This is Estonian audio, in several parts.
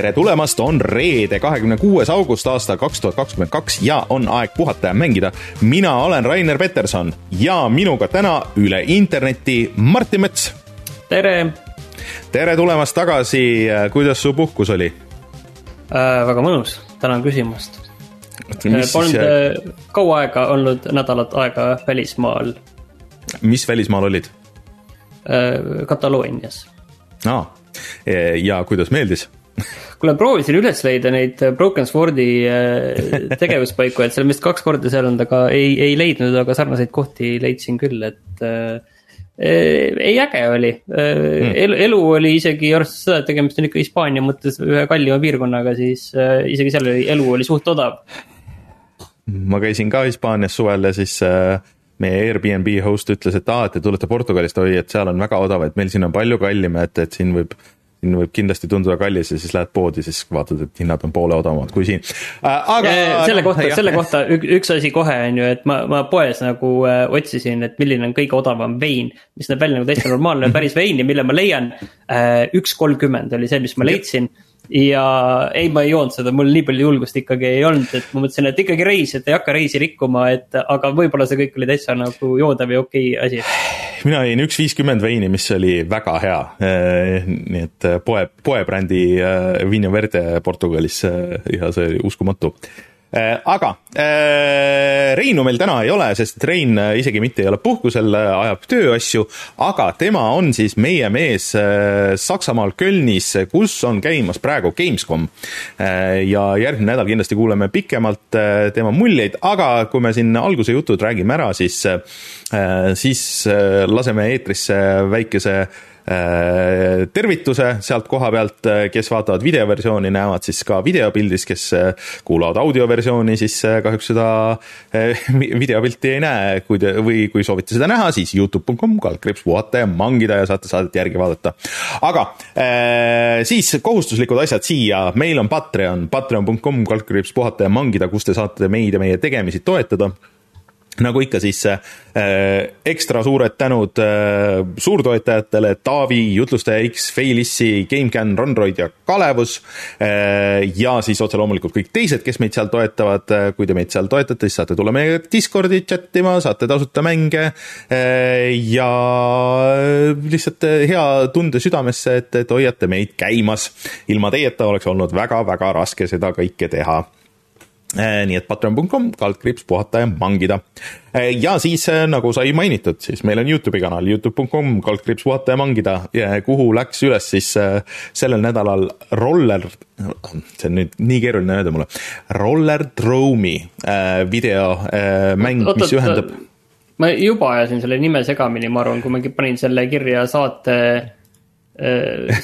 tere tulemast, on reede, kahekümne kuues august aasta kaks tuhat kakskümmend kaks ja on aeg puhata ja mängida. mina olen Rainer Peterson ja minuga täna üle interneti Martin Mets. tere! tere tulemast tagasi, kuidas su puhkus oli äh,? väga mõnus, tänan küsimast. Polnud äh, kaua aega olnud nädalat aega välismaal. mis välismaal olid äh,? Kataloonias. aa, ja kuidas meeldis? Kuule, proovisin üles leida neid Broken Swordi äh, tegevuspaiku, et seal on vist kaks korda seal olnud, aga ei, ei leidnud, aga sarnaseid kohti leidsin küll, et äh, ei, äge oli mm.. elu, elu oli isegi, arvestades seda, et tegemist on ikka Hispaania mõttes ühe kallima piirkonnaga, siis äh, isegi seal oli, elu oli suht odav. ma käisin ka Hispaanias suvel ja siis äh, meie Airbnb host ütles, et aa, et te tulete Portugalist, oi, et seal on väga odav, et meil siin on palju kallim, et, et siin võib siin võib kindlasti tunduda kallis ja siis lähed poodi, siis vaatad, et hinnad on poole odavamad kui siin äh,. aga. selle kohta, selle kohta üks asi kohe on ju, et ma, ma poes nagu äh, otsisin, et milline on kõige odavam vein. mis näeb välja nagu täitsa normaalne päris vein ja mille ma leian äh,. üks kolmkümmend oli see, mis ma leidsin ja ei, ma ei joonud seda, mul nii palju julgust ikkagi ei olnud, et ma mõtlesin, et ikkagi reis, et ei hakka reisi rikkuma, et aga võib-olla see kõik oli täitsa nagu joodav ja okei okay asi mina jõin üks viiskümmend veini, mis oli väga hea. Eh, nii et eh, poe, poebrändi eh, Vino Verde Portugalis ja see oli uskumatu aga Reinu meil täna ei ole, sest Rein isegi mitte ei ole puhkusel, ajab tööasju, aga tema on siis meie mees Saksamaal Kölnis, kus on käimas praegu Gamescom. ja järgmine nädal kindlasti kuuleme pikemalt tema muljeid, aga kui me siin alguse jutud räägime ära, siis Äh, siis äh, laseme eetrisse väikese äh, tervituse sealt koha pealt, kes vaatavad videoversiooni, näevad siis ka videopildis, kes kuulavad audioversiooni, siis kahjuks seda videopilti ei näe, kui te või kui soovite seda näha, siis Youtube.com, kaldkriips puhata ja mangida ja saate saadet järgi vaadata. aga siis kohustuslikud asjad siia, meil on Patreon, patreon.com, kaldkriips puhata ja mangida, kus te saate meid ja meie tegemisi toetada nagu ikka, siis äh, ekstra suured tänud äh, suurtoetajatele Taavi, Jutlustaja X, Feilissi, GameCAN, Ronroid ja Kalevus äh,. ja siis otse loomulikult kõik teised, kes meid seal toetavad. Äh, kui te meid seal toetate, siis saate tulla meiega Discordi chat ima, saate tasuta mänge äh, ja lihtsalt äh, hea tunde südamesse, et, et hoiate meid käimas. ilma teieta oleks olnud väga-väga raske seda kõike teha nii et patreon.com, kaldkriips puhata ja mangida. Äh, ja siis äh, nagu sai mainitud, siis meil on Youtube'i kanal, Youtube.com, kaldkriips puhata ja mangida, kuhu läks üles siis sellel nädalal Roller, see on nüüd nii keeruline öelda mulle, Roller Drome'i videomäng, mis ühendab. ma juba ajasin selle nime segamini, ma arvan, kui ma panin selle kirja saate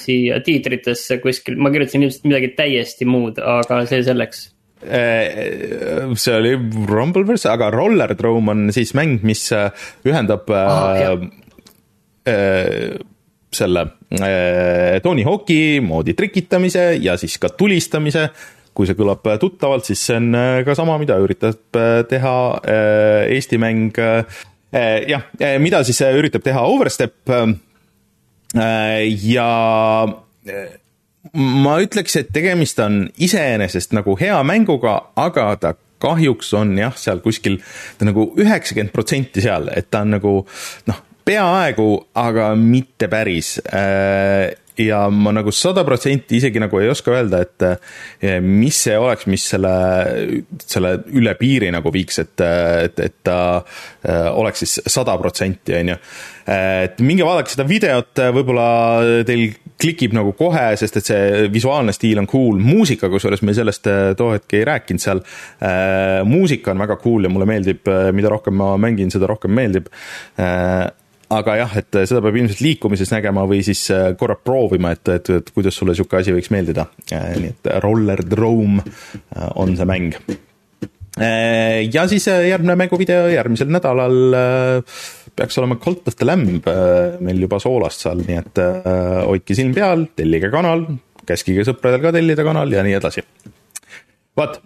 siia tiitritesse kuskil, ma kirjutasin ilmselt midagi täiesti muud, aga see selleks Äh, see oli Rumbleverse, aga Roller Drome on siis mäng, mis äh, ühendab oh, äh, selle äh, Tony Hawk'i moodi trikitamise ja siis ka tulistamise. kui see kõlab tuttavalt, siis see on ka sama, mida üritab teha äh, Eesti mäng äh,. jah, mida siis üritab teha Overstep äh, ja ma ütleks, et tegemist on iseenesest nagu hea mänguga, aga ta kahjuks on jah, seal kuskil ta nagu üheksakümmend protsenti seal, et ta on nagu noh, peaaegu, aga mitte päris äh, ja ma nagu sada protsenti isegi nagu ei oska öelda, et eh, mis see oleks, mis selle, selle üle piiri nagu viiks, et, et, et ta eh, oleks siis sada protsenti, on ju. et minge vaadake seda videot, võib-olla teil klikib nagu kohe, sest et see visuaalne stiil on cool, muusika, kusjuures me sellest eh, too hetk ei rääkinud seal. muusika on väga cool ja mulle meeldib, mida rohkem ma mängin, seda rohkem meeldib aga jah, et seda peab ilmselt liikumises nägema või siis äh, korra proovima, et, et, et kuidas sulle niisugune asi võiks meeldida. Äh, nii et Roller Drome äh, on see mäng. ja siis järgmine mänguvideo järgmisel nädalal peaks olema of the Lamb meil juba soolast seal, nii et hoidke silm peal, tellige kanal, käskige sõpradel ka tellida kanal ja nii edasi. vot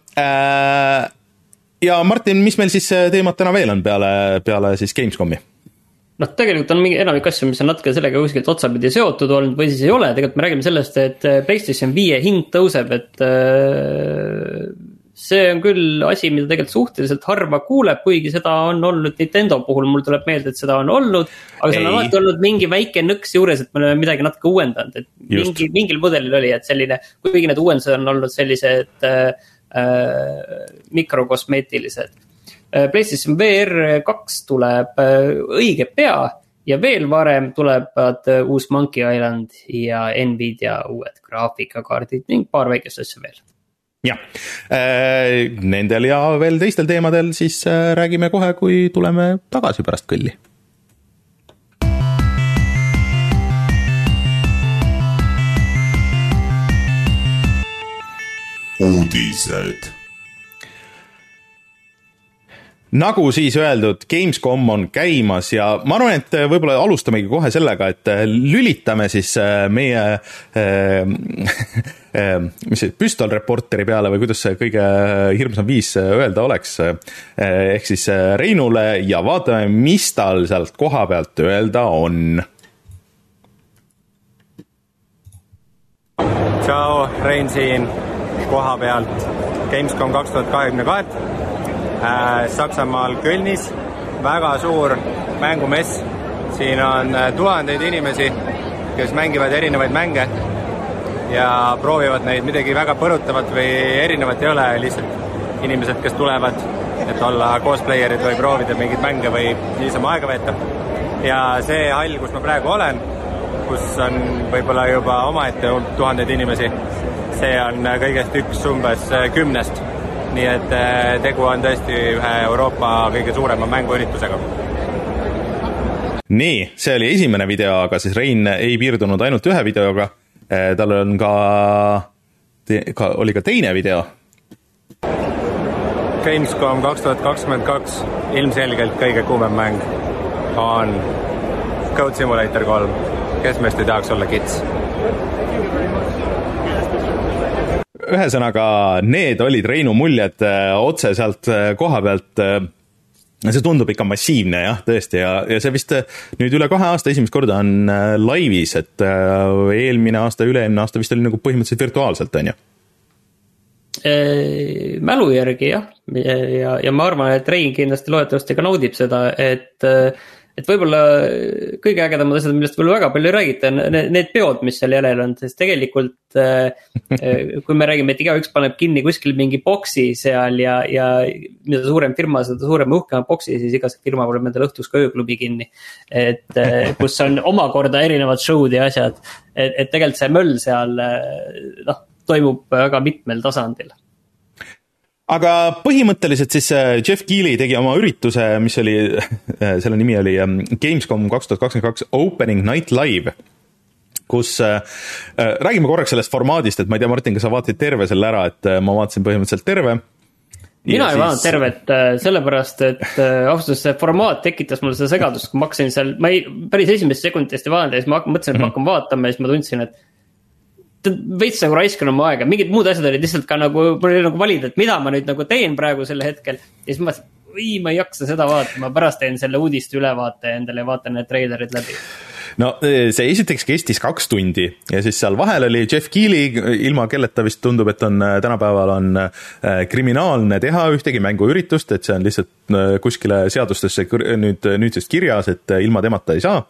ja Martin, mis meil siis teemad täna veel on peale, peale siis Gamescomi? noh, tegelikult on mingi enamik asju, mis on natuke sellega kuskilt otsapidi seotud olnud või siis ei ole, tegelikult me räägime sellest, et äh, PlayStation viie hind tõuseb, et äh, see on küll asi, mida tegelikult suhteliselt harva kuuleb, kuigi seda on olnud Nintendo puhul, mul tuleb meelde, et seda on olnud. aga seal on alati olnud mingi väike nõks juures, et me oleme midagi natuke uuendanud, et Just. mingi, mingil mudelil oli, et selline, kuigi need uuendused on olnud sellised äh, äh, mikrokosmeetilised Äh, PlayStation VR kaks tuleb äh, õige pea ja veel varem tulevad äh, uus Monkey Island ja Nvidia uued graafikakaardid ning paar väikest asja veel. Jah, nendel ja veel teistel teemadel siis räägime kohe, kui tuleme tagasi pärast kõlli. Uudised nagu siis öeldud, Gamescom on käimas ja ma arvan, et äh, võib-olla alustamegi kohe sellega, et äh, lülitame siis äh, meie mis see, püstolreporteri peale või kuidas see kõige hirmsam viis öelda oleks, ehk siis Reinule ja vaatame, mis tal sealt koha pealt öelda on. tšau, Rein siin koha pealt Gamescom kaks tuhat kahekümne kahe Äh, Saksamaal Kölnis, väga suur mängumess. siin on äh, tuhandeid inimesi, kes mängivad erinevaid mänge ja proovivad neid, midagi väga põrutavat või erinevat ei ole, lihtsalt inimesed, kes tulevad, et olla cosplayer'id või proovida mingeid mänge või niisama aega veeta. ja see hall, kus ma praegu olen, kus on võib-olla juba omaette tuhandeid inimesi, see on kõigest üks umbes kümnest nii et äh, tegu on tõesti ühe Euroopa kõige suurema mänguüritusega. nii, see oli esimene video, aga siis Rein ei piirdunud ainult ühe videoga, äh, tal on ka, ka, oli ka teine video. Gamescom kaks tuhat kakskümmend kaks, ilmselgelt kõige kuumem mäng on Code Simulator kolm, kes meist ei tahaks olla kits ühesõnaga, need olid Reinu muljed äh, otse sealt äh, koha pealt äh, see tundub ikka massiivne jah, tõesti ja, ja see vist nüüd üle kahe aasta esimest korda on laivis, et eelmine aasta, üle-eelmine aasta vist oli nagu põhimõtteliselt virtuaalselt, on ju? mälu järgi jah, ja, ja, ja ma arvan, et Rein kindlasti loodetavasti ka naudib seda, et äh, et võib-olla kõige ägedamad asjad, millest võib-olla väga palju ei räägita, on need peod, mis seal järel on, sest tegelikult äh, äh,. kui me räägime, et igaüks paneb kinni kuskil mingi boksi seal ja, ja mida suurem firma, seda suurem ja uhkem boksi, siis iga firma paneb endale õhtuks ka ööklubi kinni. et äh, kus on omakorda erinevad show'd ja asjad, et, et tegelikult see möll seal äh, noh, toimub väga mitmel tasandil aga põhimõtteliselt siis äh, Jeff Keely tegi oma ürituse, mis oli, äh, selle nimi oli ähm, Gamescom kaks tuhat kakskümmend kaks Opening Night Live kus äh, äh, räägime korraks sellest formaadist, et ma ei tea, Martin, kas sa vaatasid terve selle ära, et äh, ma vaatasin põhimõtteliselt terve. mina ei siis... vaadanud tervet sellepärast, et ausalt öeldes see formaat tekitas mulle seda segadust, kui ma hakkasin seal, ma ei, päris esimesest sekundist ei vaadanud ja siis ma mõtlesin, et ma mhm. hakkan vaatama ja siis ma tundsin, et veits nagu raiskan oma aega, mingid muud asjad olid lihtsalt ka nagu, mul oli nagu valida, et mida ma nüüd nagu teen praegu sel hetkel. ja siis ma mõtlesin, oi, ma ei jaksa seda vaadata, ma pärast teen selle uudiste ülevaate endale ja vaatan need treilerid läbi. No see esiteks kestis kaks tundi ja siis seal vahel oli Jeff Keely, ilma kelleta vist tundub, et on tänapäeval on äh, kriminaalne teha ühtegi mänguüritust, et see on lihtsalt kuskile seadustesse nüüd nüüdsest kirjas, et ilma temata ei saa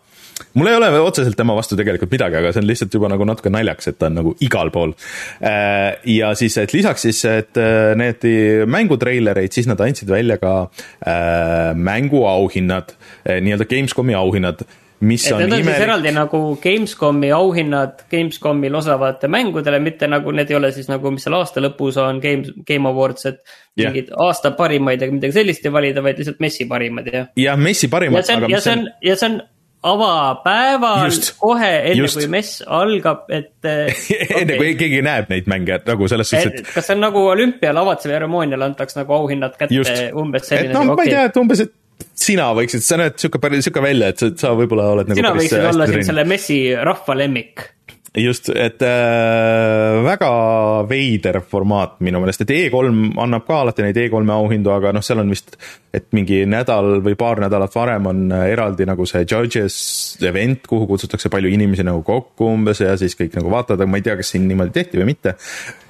mul ei ole otseselt tema vastu tegelikult midagi, aga see on lihtsalt juba nagu natuke naljakas, et ta on nagu igal pool. Äh, ja siis, et lisaks siis, et äh, need mängutreilereid, siis nad andsid välja ka äh, mänguauhinnad, nii-öelda Gamescomi auhinnad mis et on need on imelik... siis eraldi nagu Gamescomi auhinnad Gamescomil osalevate mängudele, mitte nagu need ei ole siis nagu, mis seal aasta lõpus on Game, Game Awards, et yeah. mingid aasta parimaid, aga midagi sellist ei valida, vaid lihtsalt messi parimad, jah. jah, messi parimad. ja see on, ja see on, ja see on avapäeval just, kohe enne just. kui mess algab, et okay. enne kui keegi näeb neid mänge nagu selles suhtes, et. kas see on nagu olümpial avatseveremoonial antakse nagu auhinnad kätte just. umbes selline. noh, ma ei tea, et umbes, et sina võiksid, sa näed sihuke päris sihuke välja, et sa, sa võib-olla oled nagu. sina võiksid olla siin selle messi rahva lemmik just, et äh, väga veider formaat minu meelest, et E3 annab ka alati neid E3-e auhindu, aga noh, seal on vist, et mingi nädal või paar nädalat varem on eraldi nagu see judges event, kuhu kutsutakse palju inimesi nagu kokku umbes ja siis kõik nagu vaatavad, aga ma ei tea, kas siin niimoodi tehti või mitte.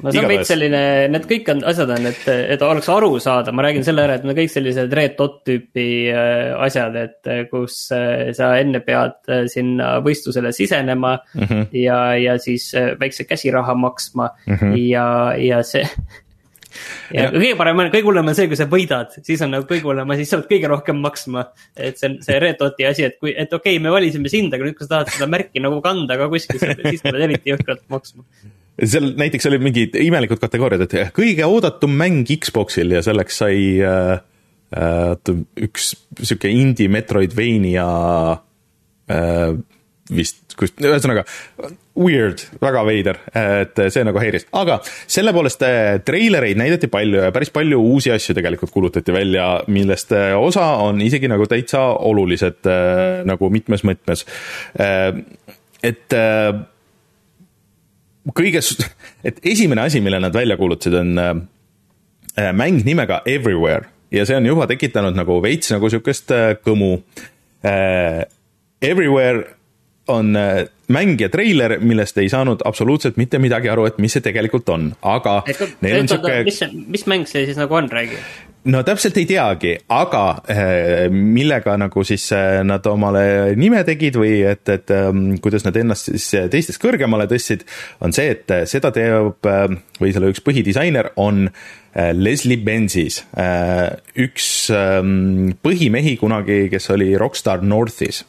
no see on veits selline, need kõik on, asjad on, et, et oleks aru saada, ma räägin selle ära, et need kõik sellised red dot tüüpi äh, asjad, et kus äh, sa enne pead sinna võistlusele sisenema mm -hmm. ja, ja siis väikse käsiraha maksma mm -hmm. ja, ja see ja, ja kõige parem on, kõige hullem on see, kui sa võidad, siis on nagu kõige hullem asi, siis sa pead kõige rohkem maksma. et see on see Red Doti asi, et kui, et okei okay,, me valisime sind, aga nüüd, kui sa tahad seda märki nagu kanda ka kuskil, siis sa pead eriti jõhkralt maksma seal näiteks olid mingid imelikud kategooriad, et kõige oodatum mäng Xboxil ja selleks sai äh, äh, üks sihuke indie Metroidvania äh, vist, kus, ühesõnaga weird, väga veider, et see nagu häiris, aga selle poolest eh, treilereid näidati palju ja päris palju uusi asju tegelikult kuulutati välja, millest eh, osa on isegi nagu täitsa olulised eh, nagu mitmes mõttes. et kõige, et esimene asi, mille nad välja kuulutasid, on mäng nimega Everywhere ja see on juba tekitanud nagu veits nagu sihukest kõmu. Everywhere on äh, mäng ja treiler, millest ei saanud absoluutselt mitte midagi aru, et mis see tegelikult on, aga et, neil on sihuke. mis, mis mäng see siis nagu on, räägi? no täpselt ei teagi, aga äh, millega nagu siis äh, nad omale nime tegid või et, et ähm, kuidas nad ennast siis teistest kõrgemale tõstsid, on see, et seda teeb või selle üks põhidisainer on Leslie Benzis, üks ähm, põhimehi kunagi, kes oli Rockstar Northis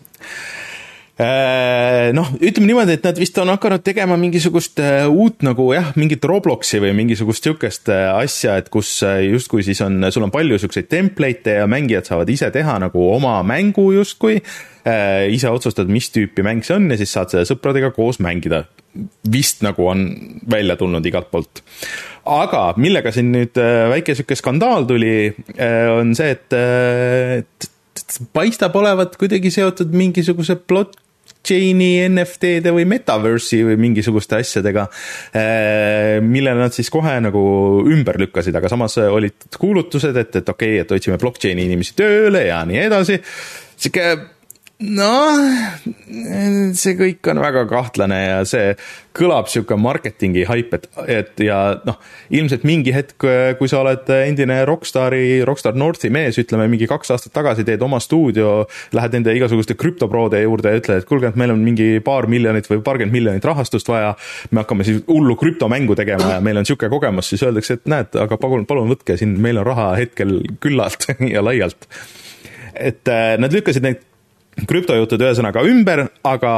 noh, ütleme niimoodi, et nad vist on hakanud tegema mingisugust äh, uut nagu jah, mingit Robloksi või mingisugust sihukest äh, asja, et kus justkui siis on, sul on palju siukseid template'e ja mängijad saavad ise teha nagu oma mängu justkui. ise otsustad, mis tüüpi mäng see on ja siis saad seda sõpradega koos mängida. vist nagu on välja tulnud igalt poolt. aga millega siin nüüd väike sihuke skandaal tuli, on see, et paistab olevat kuidagi seotud mingisuguse plot blockchain'i, NFT-de või metaverse'i või mingisuguste asjadega, eh, mille nad siis kohe nagu ümber lükkasid, aga samas olid kuulutused, et, et okei okay,, et otsime blockchain'i inimesi tööle ja nii edasi. sihuke noh, see kõik on väga kahtlane ja see kõlab sihuke marketingi haip, et, et ja noh, ilmselt mingi hetk, kui sa oled endine Rockstari, Rockstar Northi mees, ütleme mingi kaks aastat tagasi teed oma stuudio, lähed nende igasuguste krüptoprode juurde ja ütled, et kuulge, et meil on mingi paar miljonit või paarkümmend miljonit rahastust vaja, me hakkame siis hullu krüptomängu tegema ja meil on sihuke kogemus, siis öeldakse, et näed, aga palun, palun võtke siin, meil on raha hetkel küllalt ja laialt. et äh, nad lükkasid neid krüptojutud ühesõnaga ümber, aga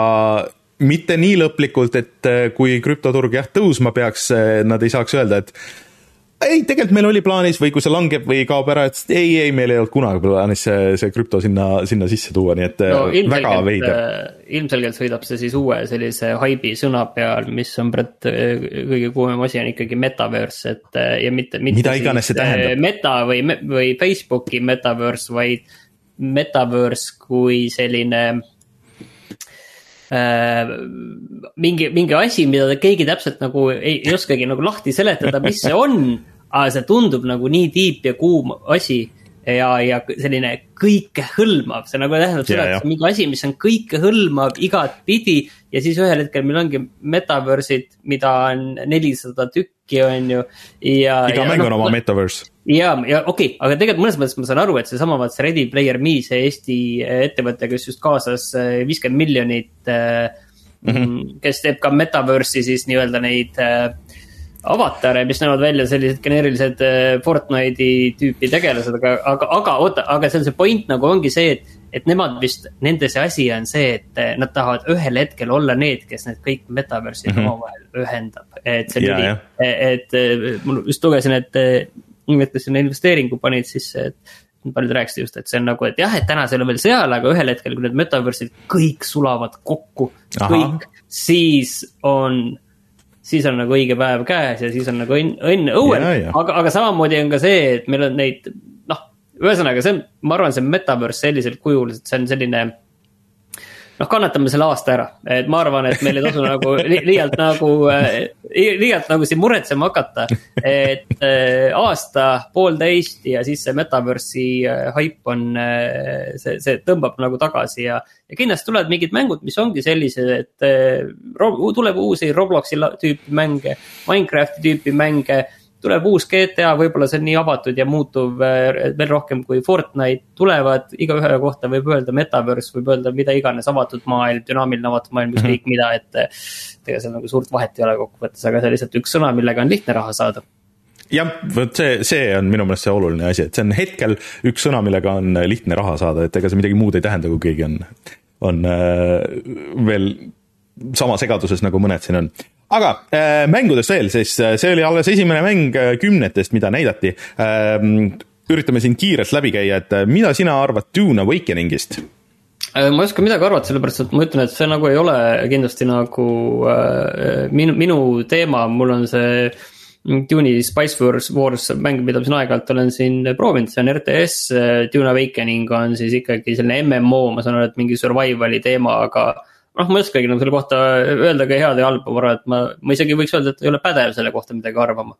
mitte nii lõplikult, et äh, kui krüptoturg jah tõusma peaks, äh, nad ei saaks öelda, et ei, tegelikult meil oli plaanis või kui see langeb või kaob ära, et ei, ei, meil ei olnud kunagi plaanis see, see krüpto sinna, sinna sisse tuua, nii et äh, no, väga veider. ilmselgelt sõidab see siis uue sellise haibi sõna peal, mis on praegu kõige kuumem asi on ikkagi metaverse, et ja mitte, mitte. mida iganes see tähendab. Meta või, või Facebooki metaverse, vaid metaverse kui selline äh, mingi, mingi asi, mida keegi täpselt nagu ei, ei oskagi nagu lahti seletada, mis see on. aga see tundub nagu nii tiip ja kuum asi ja, ja selline kõikehõlmav, see nagu tähendab seda, et see on mingi asi, mis on kõikehõlmav igatpidi. ja siis ühel hetkel meil ongi metaverse'id, mida on nelisada tükki, on ju. iga ja, mäng no, on oma metaverse ja, ja okei okay,, aga tegelikult mõnes mõttes ma saan aru, et seesama vaat see Ready Player Me, see Eesti äh, ettevõte, kes just kaasas äh, viiskümmend miljonit mm. -hmm. kes teeb ka metaverse'i siis nii-öelda neid äh, avatare, mis näevad välja sellised geneerilised Fortnite'i tüüpi tegelased, aga, aga, aga oota, aga see on see point nagu ongi see, et. et nemad vist, nende see asi on see, et nad tahavad ühel hetkel olla need, kes need kõik metaverse'id mm -hmm. omavahel ühendab. et see ja, tuli, et, et ma just lugesin, et nimetasid sinna investeeringu panid sisse, et paljud rääkisid just, et see on nagu, et jah, et täna see ei ole veel seal, aga ühel hetkel, kui need metaverse'id kõik sulavad kokku, kõik, siis on siis on nagu õige päev käes ja siis on nagu õnn, õnn õuel, aga, aga samamoodi on ka see, et meil on neid, noh, ühesõnaga see on, ma arvan, see metaverse sellisel kujul, et see on selline noh, kannatame selle aasta ära, et ma arvan, et meil ei tasu nagu li liialt nagu äh,, liialt nagu siin muretsema hakata. et äh, aasta, poolteist ja siis see metaverse'i haip on äh,, see, see tõmbab nagu tagasi ja. ja kindlasti tulevad mingid mängud, mis ongi sellised, et tuleb uusi Robloksi tüüpi mänge, Minecrafti tüüpi mänge tuleb uus GTA, võib-olla see on nii avatud ja muutuv äh, veel rohkem kui Fortnite. tulevad igaühe kohta võib öelda metaverse, võib öelda mida iganes, avatud maailm, dünaamiline avatud maailm, ükskõik mm -hmm. mida, et. Äh, ega seal nagu suurt vahet ei ole kokkuvõttes, aga see on lihtsalt üks sõna, millega on lihtne raha saada jah, vot see, see on minu meelest see oluline asi, et see on hetkel üks sõna, millega on lihtne raha saada, et ega see midagi muud ei tähenda, kui keegi on, on äh, veel sama segaduses, nagu mõned siin on aga äh, mängudest veel, siis äh, see oli alles esimene mäng äh, kümnetest, mida näidati äh,. üritame siin kiirelt läbi käia, et äh, mida sina arvad Dune Awakeningist? ma ei oska midagi arvata, sellepärast et ma ütlen, et see nagu ei ole kindlasti nagu äh, minu, minu teema, mul on see Dune'i Spice Wars, Wars mäng, mida ma siin aeg-ajalt olen siin proovinud, see on RTS, Dune Awakening on siis ikkagi selline MMO, ma saan aru, et mingi survival'i teema, aga noh, ma ei oskagi nagu selle kohta öelda ka head ja halba, ma arvan, et ma, ma isegi võiks öelda, et ei ole pädev selle kohta midagi arvama.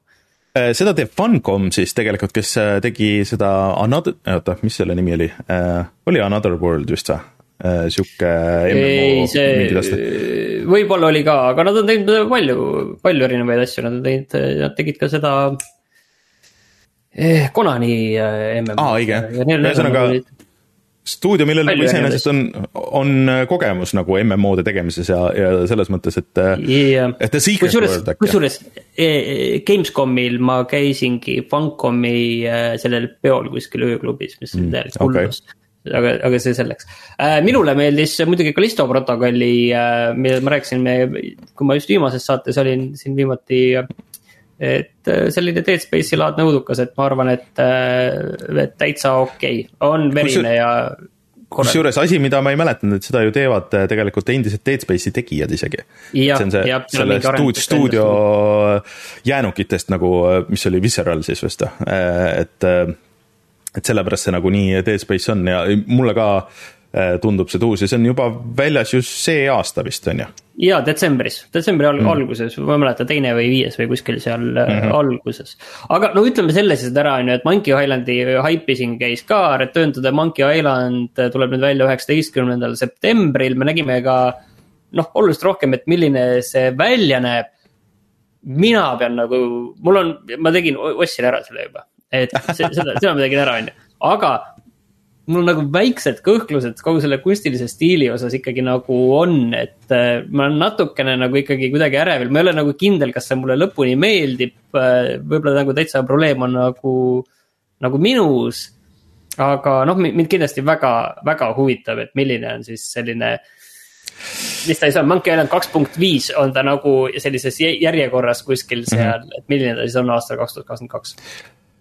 Äh, seda teeb Funcom siis tegelikult, kes äh, tegi seda Another, oota, mis selle nimi oli äh,, oli Another World vist või? Sihuke MMO see võib-olla oli ka, aga nad on teinud palju, palju erinevaid asju, nad on teinud, nad tegid ka seda eh, Konani MMO. õige, ühesõnaga stuudio, millel nagu iseenesest on, on äh, kogemus nagu MMO-de tegemises ja, ja selles mõttes, et yeah., äh, et The Secret kusjuures, World äkki. kusjuures e, Gamescomil ma käisingi Funcomi äh, sellel peol kuskil ööklubis, mis on mm, täielik hullus okay aga, aga see selleks. minule meeldis muidugi Callisto protokolli, millest ma rääkisin, kui ma just viimases saates olin siin viimati et äh, selline Dead Space'i laadne õudukas, et ma arvan, et, äh, et täitsa okei okay., on verine ja. kusjuures asi, mida ma ei mäletanud, et seda ju teevad äh, tegelikult endised Dead Space'i tegijad isegi. see on see, selle stuudio, stuudio jäänukitest nagu, mis oli Visceral siis vist, et. et sellepärast see nagu nii Dead Space on ja mulle ka tundub see tuus ja see on juba väljas just see aasta vist on ju jaa, detsembris, detsembri alg- mm. alguses, ma ei mäleta, teine või viies või kuskil seal mm -hmm. alguses. aga no ütleme selle siis ära, on ju, et Monkey Islandi haipi siin käis ka, Return to the Monkey Island tuleb nüüd välja üheksateistkümnendal septembril, me nägime ka. noh, oluliselt rohkem, et milline see välja näeb. mina pean nagu, mul on, ma tegin, ostsin ära selle juba, et seda, seda ma tegin ära, on ju, aga mul on nagu väiksed kõhklused kogu selle kunstilise stiili osas ikkagi nagu on, et äh, ma olen natukene nagu ikkagi kuidagi ärevil, ma ei ole nagu kindel, kas see mulle lõpuni meeldib. Äh, võib-olla nagu täitsa probleem on nagu, nagu minus. aga noh, mind kindlasti väga, väga huvitab, et milline on siis selline mis ta siis on, Monkey Island kaks punkt viis on ta nagu sellises järjekorras kuskil seal mm, -hmm. et milline ta siis on aastal kaks tuhat kakskümmend kaks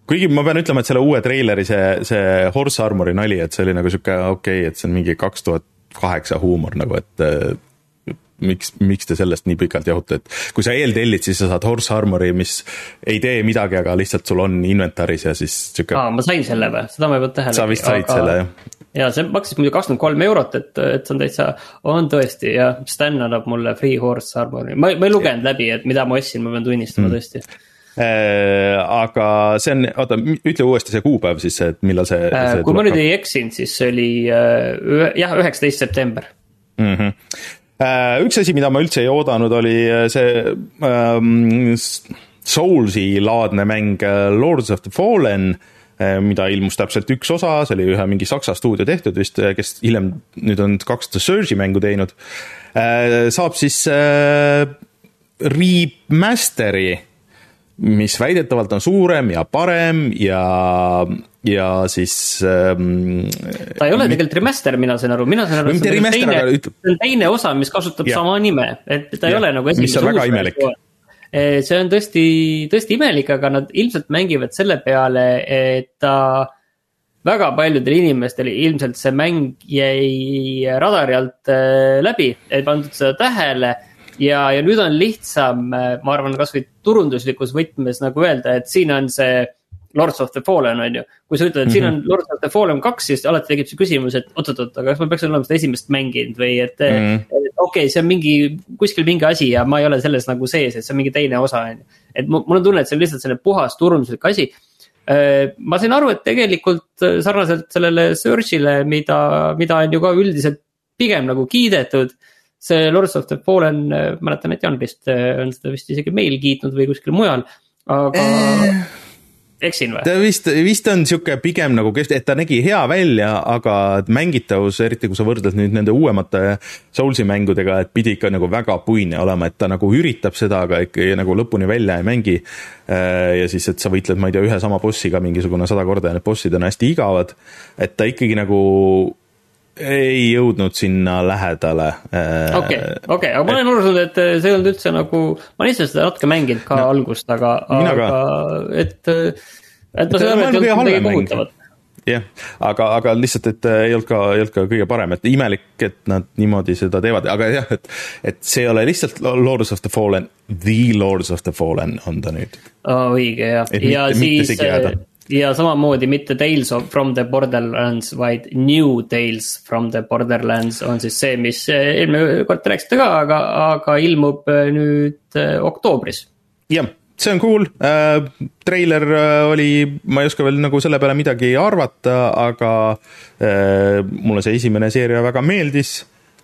kuigi ma pean ütlema, et selle uue treileri see, see Horse Armori nali, et see oli nagu sihuke okei okay,, et see on mingi kaks tuhat kaheksa huumor nagu, et miks, miks te sellest nii pikalt jahute, et kui sa eeltellid, siis sa saad Horse Armori, mis ei tee midagi, aga lihtsalt sul on inventaris ja siis sihuke. aa, ma sain selle või, seda ma ei pannud tähele. sa vist said aga... selle jah. ja see maksis muidu kakskümmend kolm eurot, et, et see on täitsa, on tõesti jah, Sten annab mulle free Horse Armori, ma, ma ei lugenud läbi, et mida ma ostsin, ma pean tunnistama mm. tõesti aga see on, oota, ütle uuesti see kuupäev siis, et millal see, äh, see. kui ma nüüd ei eksinud, siis see oli äh, jah, üheksateist september mm. -hmm. üks asi, mida ma üldse ei oodanud, oli see ähm, Soulsi laadne mäng Lords of the Fallen mida ilmus täpselt üks osa, see oli ühe mingi saksa stuudio tehtud vist, kes hiljem nüüd on kaks The Surge'i mängu teinud. saab siis remaster'i mis väidetavalt on suurem ja parem ja, ja siis ähm,. ta ei ole tegelikult remaster, mina sain aru, mina sain aru. see on teine osa, mis kasutab ja. sama nime, et ta ei ja. ole nagu esimese. mis on väga imelik see on tõesti, tõesti imelik, aga nad ilmselt mängivad selle peale, et ta väga paljudel inimestel ilmselt see mäng jäi radari alt äh, läbi, ei pandud seda tähele ja, ja nüüd on lihtsam, ma arvan, kasvõi turunduslikus võtmes nagu öelda, et siin on see Lords of the Fallen on ju. kui sa ütled, et siin on mhm. Lords of the Fallen kaks, siis alati tekib see küsimus, et oot-oot-oot, aga kas ma peaks olema seda esimest mänginud või et mm. -hmm. okei okay,, see on mingi, kuskil mingi asi ja ma ei ole selles nagu sees, et see on mingi teine osa on ju. et mul on tunne, et see on lihtsalt selline puhas turunduslik asi äh, ma sain aru, et tegelikult äh, sarnaselt sellele Search'ile, mida, mida on ju ka üldiselt pigem nagu kiidetud. See Lords of the Fallen, äh, mäletan, et Jan vist on seda vist isegi meil kiitnud või kuskil mujal, aga eh eksin või? ta vist, vist on sihuke pigem nagu, et ta nägi hea välja, aga mängitavus, eriti kui sa võrdled nüüd nende uuemate Soulsi mängudega, et pidi ikka nagu väga puine olema, et ta nagu üritab seda, aga ikka nagu lõpuni välja ei mängi. Äh, ja siis, et sa võitled, ma ei tea, ühe sama bossiga mingisugune sada korda ja need bossid on hästi igavad. et ta ikkagi nagu ei jõudnud sinna lähedale. Äh, okei, okei, aga ma olen aru saanud, et see ei olnud üldse nagu, ma olen ise seda natuke mänginud ka no, algust, aga, aga et, et ma saan aru, et ei olnud midagi kohutavat jah, aga, aga lihtsalt, et ei olnud ka, ei olnud ka kõige parem, et imelik, et nad niimoodi seda teevad, aga jah, et, et see ei ole lihtsalt Lords of the Fallen, The Lords of the Fallen on ta nüüd oh,. õige jah, ja siis ja samamoodi mitte Tales of from the Borderlands, vaid New Tales from the Borderlands on siis see, mis eh, eelmine kord te rääkisite ka, aga, aga ilmub eh, nüüd eh, oktoobris. jah, see on cool äh,, treiler oli, ma ei oska veel nagu selle peale midagi arvata, aga äh, mulle see esimene seeria väga meeldis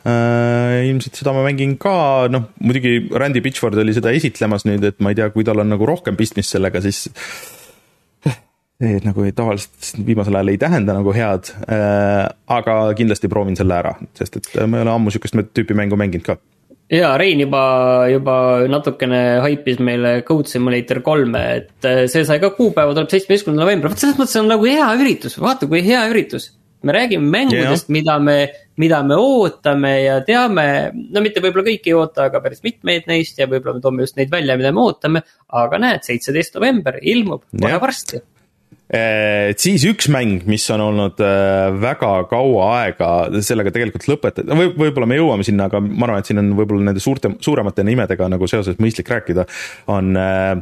äh,. ilmselt seda ma mängin ka, noh muidugi Randy Pitchford oli seda esitlemas nüüd, et ma ei tea, kui tal on nagu rohkem pistmist sellega, siis see nagu tavaliselt viimasel ajal ei tähenda nagu head äh,, aga kindlasti proovin selle ära, sest et ma ei ole ammu sihukest tüüpi mängu mänginud ka. ja Rein juba, juba natukene haipis meile Code Simulator kolme, et see sai ka kuupäeva, tuleb seitsmeteistkümnendal novembril, vot selles mõttes on nagu hea üritus, vaata kui hea üritus. me räägime mängudest yeah., mida me, mida me ootame ja teame, no mitte võib-olla kõiki ei oota, aga päris mitmeid neist ja võib-olla me toome just neid välja, mida me ootame. aga näed, seitseteist november ilmub kohe yeah. Et eh, siis üks mäng, mis on olnud eh, väga kaua aega sellega tegelikult lõpetada, või võib-olla me jõuame sinna, aga ma arvan, et siin on võib-olla nende suurte, suuremate nimedega nagu seoses mõistlik rääkida, on äh,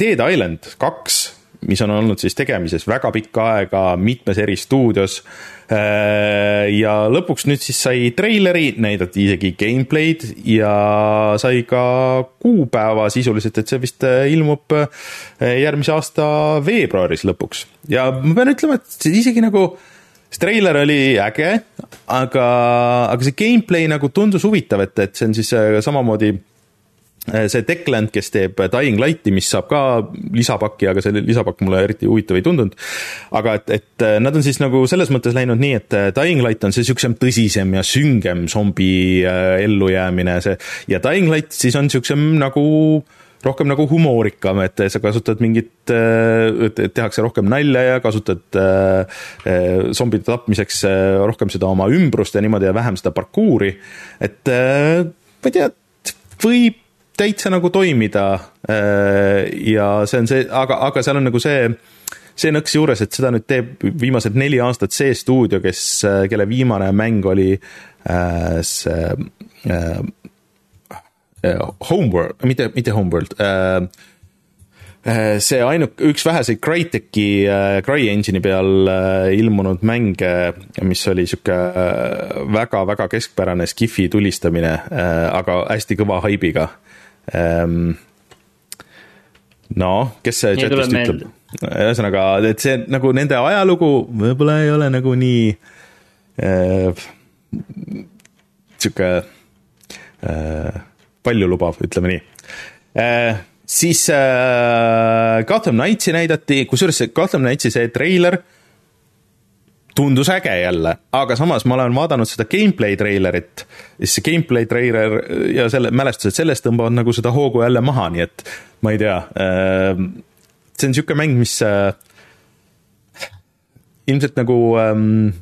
Dead Island kaks mis on olnud siis tegemises väga pikka aega mitmes eri stuudios. Äh, ja lõpuks nüüd siis sai treileri, näidati isegi gameplay'd ja sai ka kuupäeva sisuliselt, et see vist äh, ilmub äh, järgmise aasta veebruaris lõpuks. ja ma pean ütlema, et isegi nagu see treiler oli äge, aga, aga see gameplay nagu tundus huvitav, et, et see on siis samamoodi see Declan, kes teeb Dying Lighti, mis saab ka lisapakki, aga see lisapakk mulle eriti huvitav ei tundunud. aga et, et äh, nad on siis nagu selles mõttes läinud nii, et äh, Dying Light on see niisugusem tõsisem ja süngem zombi ellujäämine, see ja Dying Light siis on niisugusem nagu rohkem nagu humoorikam, et sa kasutad mingit, tehakse rohkem nalja ja kasutad zombide tapmiseks rohkem seda oma ümbrust ja niimoodi ja vähem seda parkuuri. et ma ei tea, võib täitsa nagu toimida. Äh, ja see on see, aga, aga seal on nagu see, see nõks juures, et seda nüüd teeb viimased neli aastat see stuudio, kes, äh, kelle viimane mäng oli äh, see Homeworld, mitte, mitte Homeworld see ainuk-, üks väheseid Crytek'i äh,, CryEngine'i peal äh, ilmunud mänge, mis oli sihuke äh, väga-väga keskpärane Skifi tulistamine äh,, aga hästi kõva haibiga ähm,. noh, kes see chat'ist ütleb, ühesõnaga, et see nagu nende ajalugu võib-olla ei ole nagu nii äh, sihuke äh, paljulubav, ütleme nii äh, siis äh, Gotham Knightsi näidati, kusjuures see Gotham Knightsi see treiler äh, tundus äge jälle, aga samas ma olen vaadanud seda gameplay treilerit, siis see gameplay treiler ja selle mälestused sellest tõmbavad nagu seda hoogu jälle maha, nii et ma ei tea äh,. see on niisugune mäng, mis äh, ilmselt nagu ähm,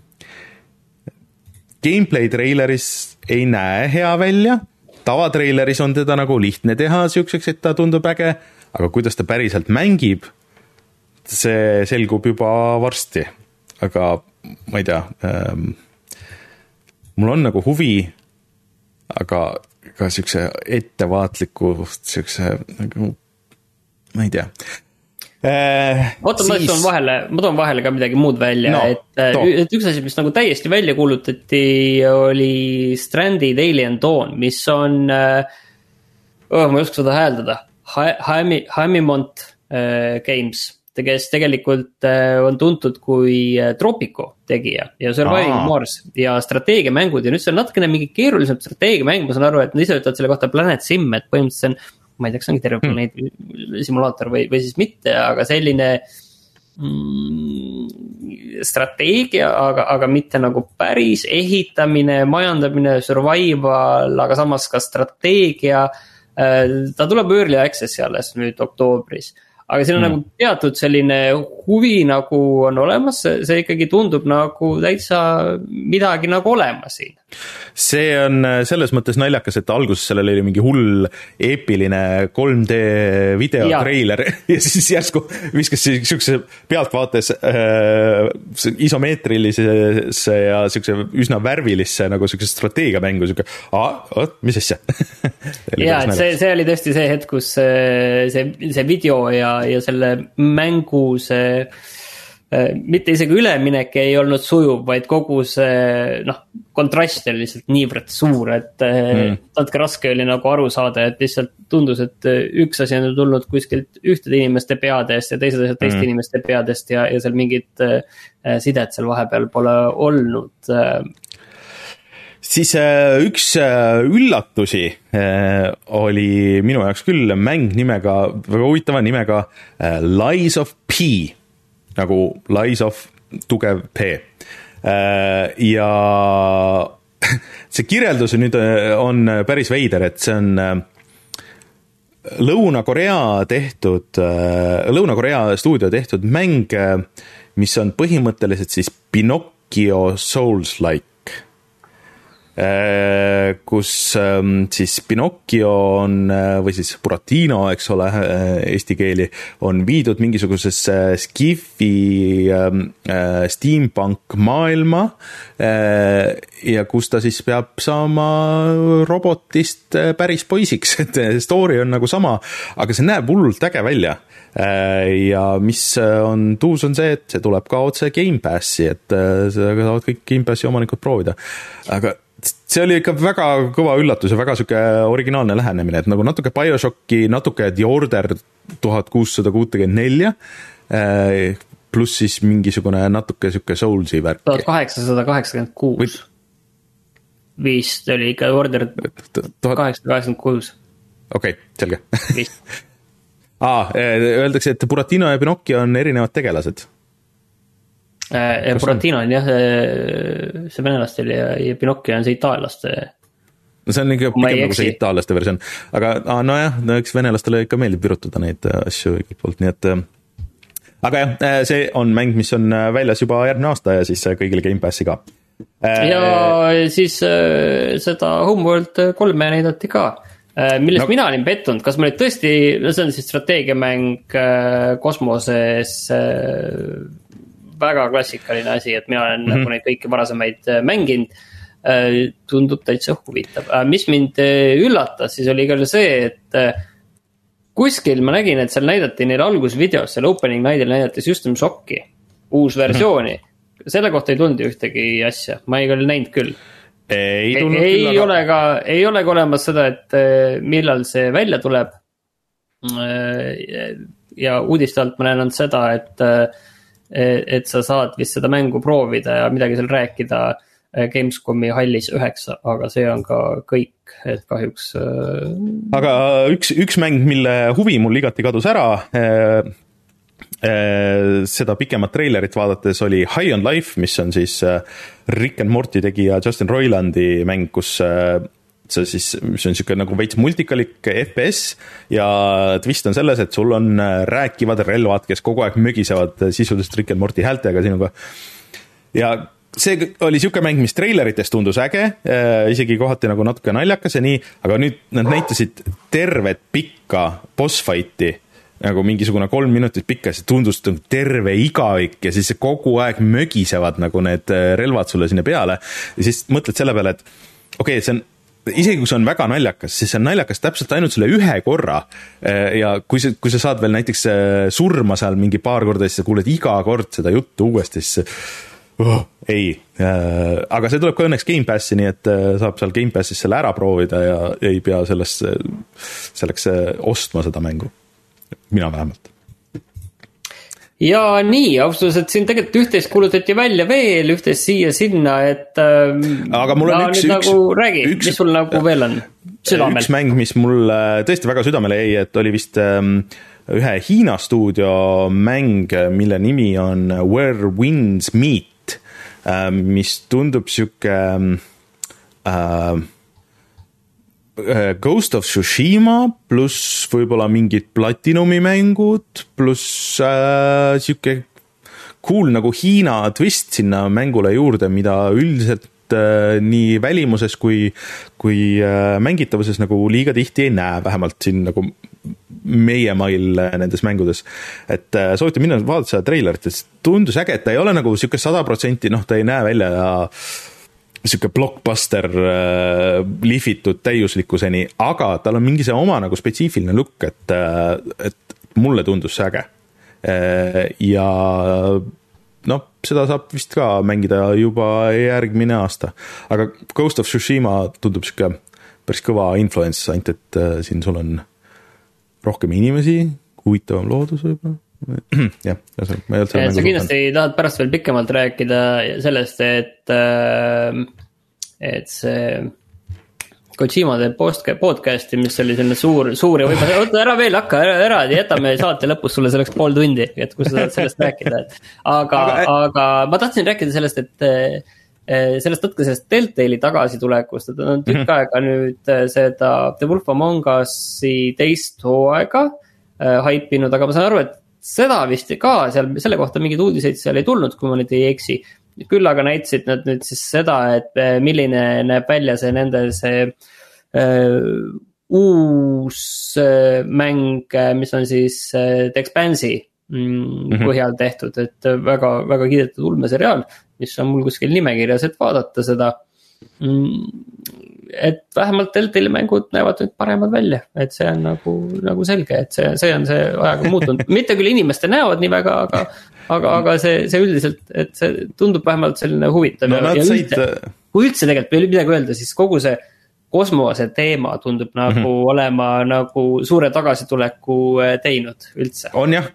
gameplay treileris ei näe hea välja, tavatreileris on teda nagu lihtne teha niisuguseks, et ta tundub äge, aga kuidas ta päriselt mängib, see selgub juba varsti, aga ma ei tea ähm,, mul on nagu huvi, aga ka siukse ettevaatliku, siukse nagu, ma ei tea. Oota siis..., ma toon vahele, ma toon vahele ka midagi muud välja no,, et, et üks asi, mis nagu täiesti välja kuulutati, oli Stranded Alien Dawn, mis on oh,, ma ei oska seda hääldada, Jaime, Jaimemont äh, Games kes tegelikult äh, on tuntud kui äh, Tropico tegija ja Surviving Aa. Mars ja strateegiamängud ja nüüd see on natukene mingi keerulisem strateegiamäng, ma saan aru, et nad ise ütlevad selle kohta Planet Sim, et põhimõtteliselt see on. ma ei tea, kas ongi terve hmm. planeedi hmm. simulaator või, või siis mitte, aga selline mm, strateegia, aga, aga mitte nagu päris ehitamine, majandamine, survival, aga samas ka strateegia. Äh, ta tuleb early access'i alles nüüd oktoobris aga siin on mm. nagu teatud selline huvi nagu on olemas, see ikkagi tundub nagu täitsa midagi nagu olemas siin. see on äh, selles mõttes naljakas, et alguses sellel oli mingi hull eepiline 3D videotreiler ja. ja siis järsku viskas siukse pealtvaates äh, isomeetrilisesse ja siukse üsna värvilisse nagu siukse strateegiamängu, siuke, vot, mis asja ja, et see, see oli tõesti see hetk, kus see, see, see video ja ja, selle mängu see äh, mitte isegi üleminek ei olnud sujuv, vaid kogu see noh, kontrast oli lihtsalt niivõrd suur, et äh, mm. natuke raske oli nagu aru saada, et lihtsalt tundus, et äh, üks asi on tulnud kuskilt ühtede inimeste peadest ja teised asjad teiste mm. inimeste peadest ja, ja seal mingit sidet seal vahepeal pole olnud siis äh, üks äh, üllatusi äh, oli minu jaoks küll mäng nimega, väga huvitava nimega Lies of P nagu Lies of tugev P. ja see kirjeldus nüüd on päris veider, et see on Lõuna-Korea tehtud, Lõuna-Korea stuudio tehtud mäng, mis on põhimõtteliselt siis Pinocchio Souls-like kus ähm, siis Pinocchio on, äh, või siis Buratino, eks ole, äh, eesti keeli, on viidud mingisugusesse Skifi ähm, steampunk maailma ja kus ta siis peab saama robotist päris poisiks, et story on nagu sama, aga see näeb hullult äge välja ja mis on tuus, on see, et see tuleb ka otse Gamepassi, et seda saavad kõik Gamepassi omanikud proovida. aga see oli ikka väga kõva üllatus ja väga sihuke originaalne lähenemine, et nagu natuke BioShocki, natuke The Order tuhat kuussada kuutekümmet nelja. Eh, pluss siis mingisugune natuke sihuke Soulsi värk. tuhat kaheksasada kaheksakümmend kuus. vist oli ikka Order tuhat kaheksasada kaheksakümmend kuus. okei okay,, selge. aa, eh, öeldakse, et Buratino ja Pinocchio on erinevad tegelased Äh, Buratino on jah, see venelaste ja, ja Pinocchio on see itaallaste. no see on ikka pigem nagu see itaallaste versioon, aga nojah, no eks venelastele ikka meeldib virutada neid äh, asju igalt poolt, nii et. Äh, aga jah, see on mäng, mis on väljas juba järgmine aasta ja siis kõigile Gamepassi ka. ja siis seda Homeworld kolme näidati ka millest no. mina olin pettunud, kas ma nüüd tõesti, no see on siis strateegiamäng kosmoses väga klassikaline asi, et mina olen mm -hmm. nagu neid kõiki varasemaid äh, mänginud. Äh, tundub täitsa huvitav, äh, mis mind üllatas, siis oli küll see, et kuskil ma nägin, et seal näidati neil algusvideos, seal opening night'il näidati System Shocki uus versiooni mm. -hmm. selle kohta ei tulnud ühtegi asja, ma ei küll näinud küll. ei tulnud ei, küll, aga. ei ole ka, ei ole ka olemas seda, et millal see välja tuleb. ja uudiste alt ma näen ainult seda, et et sa saad vist seda mängu proovida ja midagi seal rääkida äh, Gamescomi hallis üheksa, aga see on ka kõik, et kahjuks. Äh, aga üks, üks mäng, mille huvi mul igati kadus ära seda pikemat treilerit vaadates oli High on Life, mis on siis Rick and Morty tegija Justin Roilandi mäng, kus see siis, mis on niisugune nagu veits multikalik FPS ja twist on selles, et sul on äh, rääkivad relvad, kes kogu aeg mögisevad sisuliselt Rick and Morty häältega sinuga. ja see oli niisugune mäng, mis treilerites tundus äge äh,, isegi kohati nagu natuke naljakas ja nii, aga nüüd nad näitasid tervet pikka boss fight'i nagu mingisugune kolm minutit pikk ja see tundus nagu terve igavik ja siis kogu aeg mögisevad nagu need äh, relvad sulle sinna peale. ja siis mõtled selle peale, et okei okay,, see on isegi kui see on väga naljakas, siis see on naljakas täpselt ainult selle ühe korra. ja kui sa, kui sa saad veel näiteks surma seal mingi paar korda, siis sa kuuled iga kord seda juttu uuesti, siis oh, ei äh,, aga see tuleb ka õnneks Gamepassi, nii et saab seal Gamepassis selle ära proovida ja ei pea sellest, selleks ostma seda mängu. mina vähemalt ja nii, ausalt öeldes, et siin tegelikult üht-teist kuulutati välja veel, üht-teist siia-sinna, et ähm,. aga mul on üks, üks. nagu räägi, mis sul nagu veel on südamel? üks mäng, mis mul tõesti väga südamele jäi, et oli vist ähm, ühe Hiina stuudio mäng, mille nimi on Where Winds Meet Äh, mis tundub sihuke äh, äh, Ghost of Tsushima pluss võib-olla mingid Platinumi mängud pluss äh, sihuke cool nagu Hiina twist sinna mängule juurde, mida üldiselt äh, nii välimuses kui, kui äh, mängitavuses nagu liiga tihti ei näe, vähemalt siin nagu meie mail nendes mängudes. et äh, soovitan minna vaadata seda treilerit, et tundus äge, et ta ei ole nagu sihuke sada protsenti, noh, ta ei näe välja sihuke blockbuster äh, lihvitud täiuslikkuseni, aga tal on mingi see oma nagu spetsiifiline look, et, äh, et mulle tundus see äge äh,. ja noh, seda saab vist ka mängida juba järgmine aasta, aga Ghost of Tsushima tundub sihuke päris kõva influence, ainult et äh, siin sul on rohkem inimesi, huvitavam loodus võib-olla jah, ühesõnaga, ma ei olnud seal. sa kindlasti tahad pärast veel pikemalt rääkida sellest, et, äh, et see. Kojima teeb podcast'i, mis oli selline suur, suur ja võib-olla, oota ära veel hakka, ära, ära, jätame saate lõpus sulle selleks pool tundi, et kui sa tahad sellest rääkida, et. aga aga, aga ma tahtsin rääkida sellest, et äh, sellest natuke sellest Deltali tagasitulekust, et on tükk -hmm. aega nüüd äh, seda The Wolf Among Us'i teist hooaega äh, haipinud, aga ma saan aru, et seda vist ka seal, selle kohta mingeid uudiseid seal ei tulnud, kui ma nüüd ei eksi. küll aga näitasid nad nüüd siis seda, et eh, milline näeb välja see nende see uh, uus uh, mäng, mis on siis The Expanse'i mm, mhm. põhjal tehtud, et väga, väga kiidetud ulmeseriaal, mis on mul kuskil nimekirjas, et vaadata seda mm, et vähemalt Deltali mängud näevad nüüd paremad välja, et see on nagu, nagu selge, et see, see on see ajaga muutunud, mitte küll inimeste näod nii väga, aga. aga, aga see, see üldiselt, et see tundub vähemalt selline huvitav no,. Said... kui üldse tegelikult ole midagi öelda, siis kogu see kosmose teema tundub nagu mm -hmm. olema nagu suure tagasituleku eh, teinud üldse. on jah,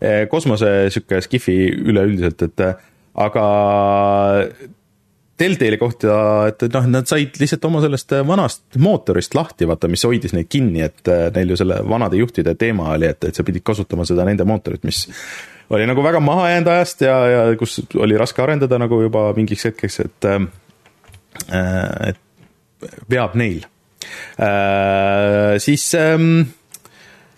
eh, kosmose sihuke skifi üleüldiselt, et aga Deltali kohta, et noh, nad said lihtsalt oma sellest vanast mootorist lahti, vaata, mis hoidis neid kinni, et äh, neil ju selle vanade juhtide teema oli, et, et sa pidid kasutama seda nende mootorit, mis oli nagu väga maha jäänud ajast ja, ja kus oli raske arendada nagu juba mingiks hetkeks, et äh,, et veab neil äh,. siis ähm,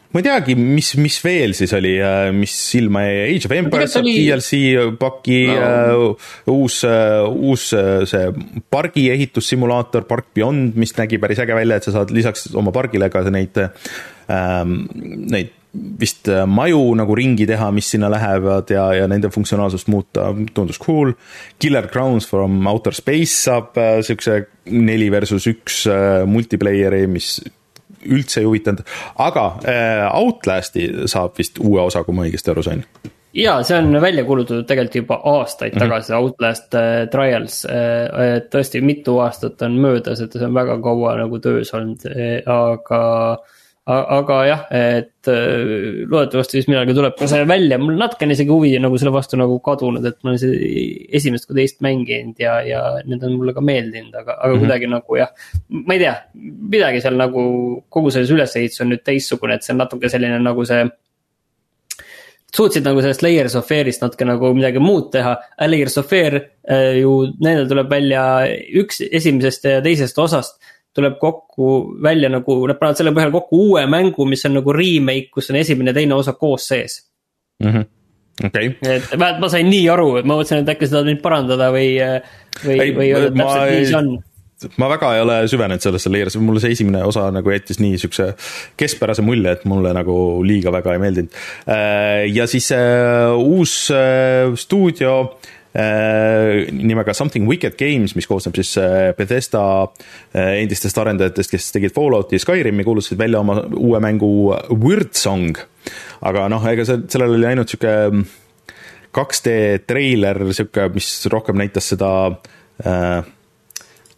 ma ei teagi, mis, mis veel siis oli, äh, mis silma jäi, Age of Empires saab oli... DLC paki no., uh, uus uh,, uus uh, see pargi ehitussimulaator Park Beyond, mis nägi päris äge välja, et sa saad lisaks oma pargile ka neid um,, neid vist maju nagu ringi teha, mis sinna lähevad ja, ja nende funktsionaalsust muuta, tundus cool. Killer Crowns from Outer Space saab siukse neli versus üks multiplayer'i, mis üldse ei huvitanud, aga äh, Outlasti saab vist uue osa, kui ma õigesti aru sain ja see on välja kuulutatud tegelikult juba aastaid mm -hmm. tagasi, Outlast äh, Trials äh,. tõesti, mitu aastat on möödas, et see on väga kaua nagu töös olnud äh,, aga aga jah, et äh, loodetavasti siis millalgi tuleb ka see välja, mul natukene isegi huvi nagu selle vastu nagu kadunud, et ma olen seda esimest kui teist mänginud ja, ja need on mulle ka meeldinud, aga, aga mm -hmm. kuidagi nagu jah. ma ei tea, midagi seal nagu kogu selles ülesehitus on nüüd teistsugune, et see on natuke selline nagu see suutsid nagu sellest Layers of Fear'ist natuke nagu midagi muud teha. Layers of Fear äh, ju, nendel tuleb välja üks esimesest ja teisest osast tuleb kokku välja nagu, nad panevad selle põhjal kokku uue mängu, mis on nagu remake, kus on esimene ja teine osa koos sees mm. -hmm okay.. et vähemalt ma sain nii aru, et ma mõtlesin, et äkki sa tahad mind parandada või, või, või öelda täpselt nii see on ma väga ei ole süvenenud sellesse leerisse, mulle see esimene osa nagu jättis nii siukse keskpärase mulje, et mulle nagu liiga väga ei meeldinud. Äh, ja siis uh, uus uh, stuudio nimega Something Wicked Games, mis koosneb siis Bethesda endistest arendajatest, kes tegid Fallouti ja Skyrimi, kuulutasid välja oma uue mängu Weird Song. aga noh, ega see, sellel oli ainult sihuke 2D treiler, sihuke, mis rohkem näitas seda äh,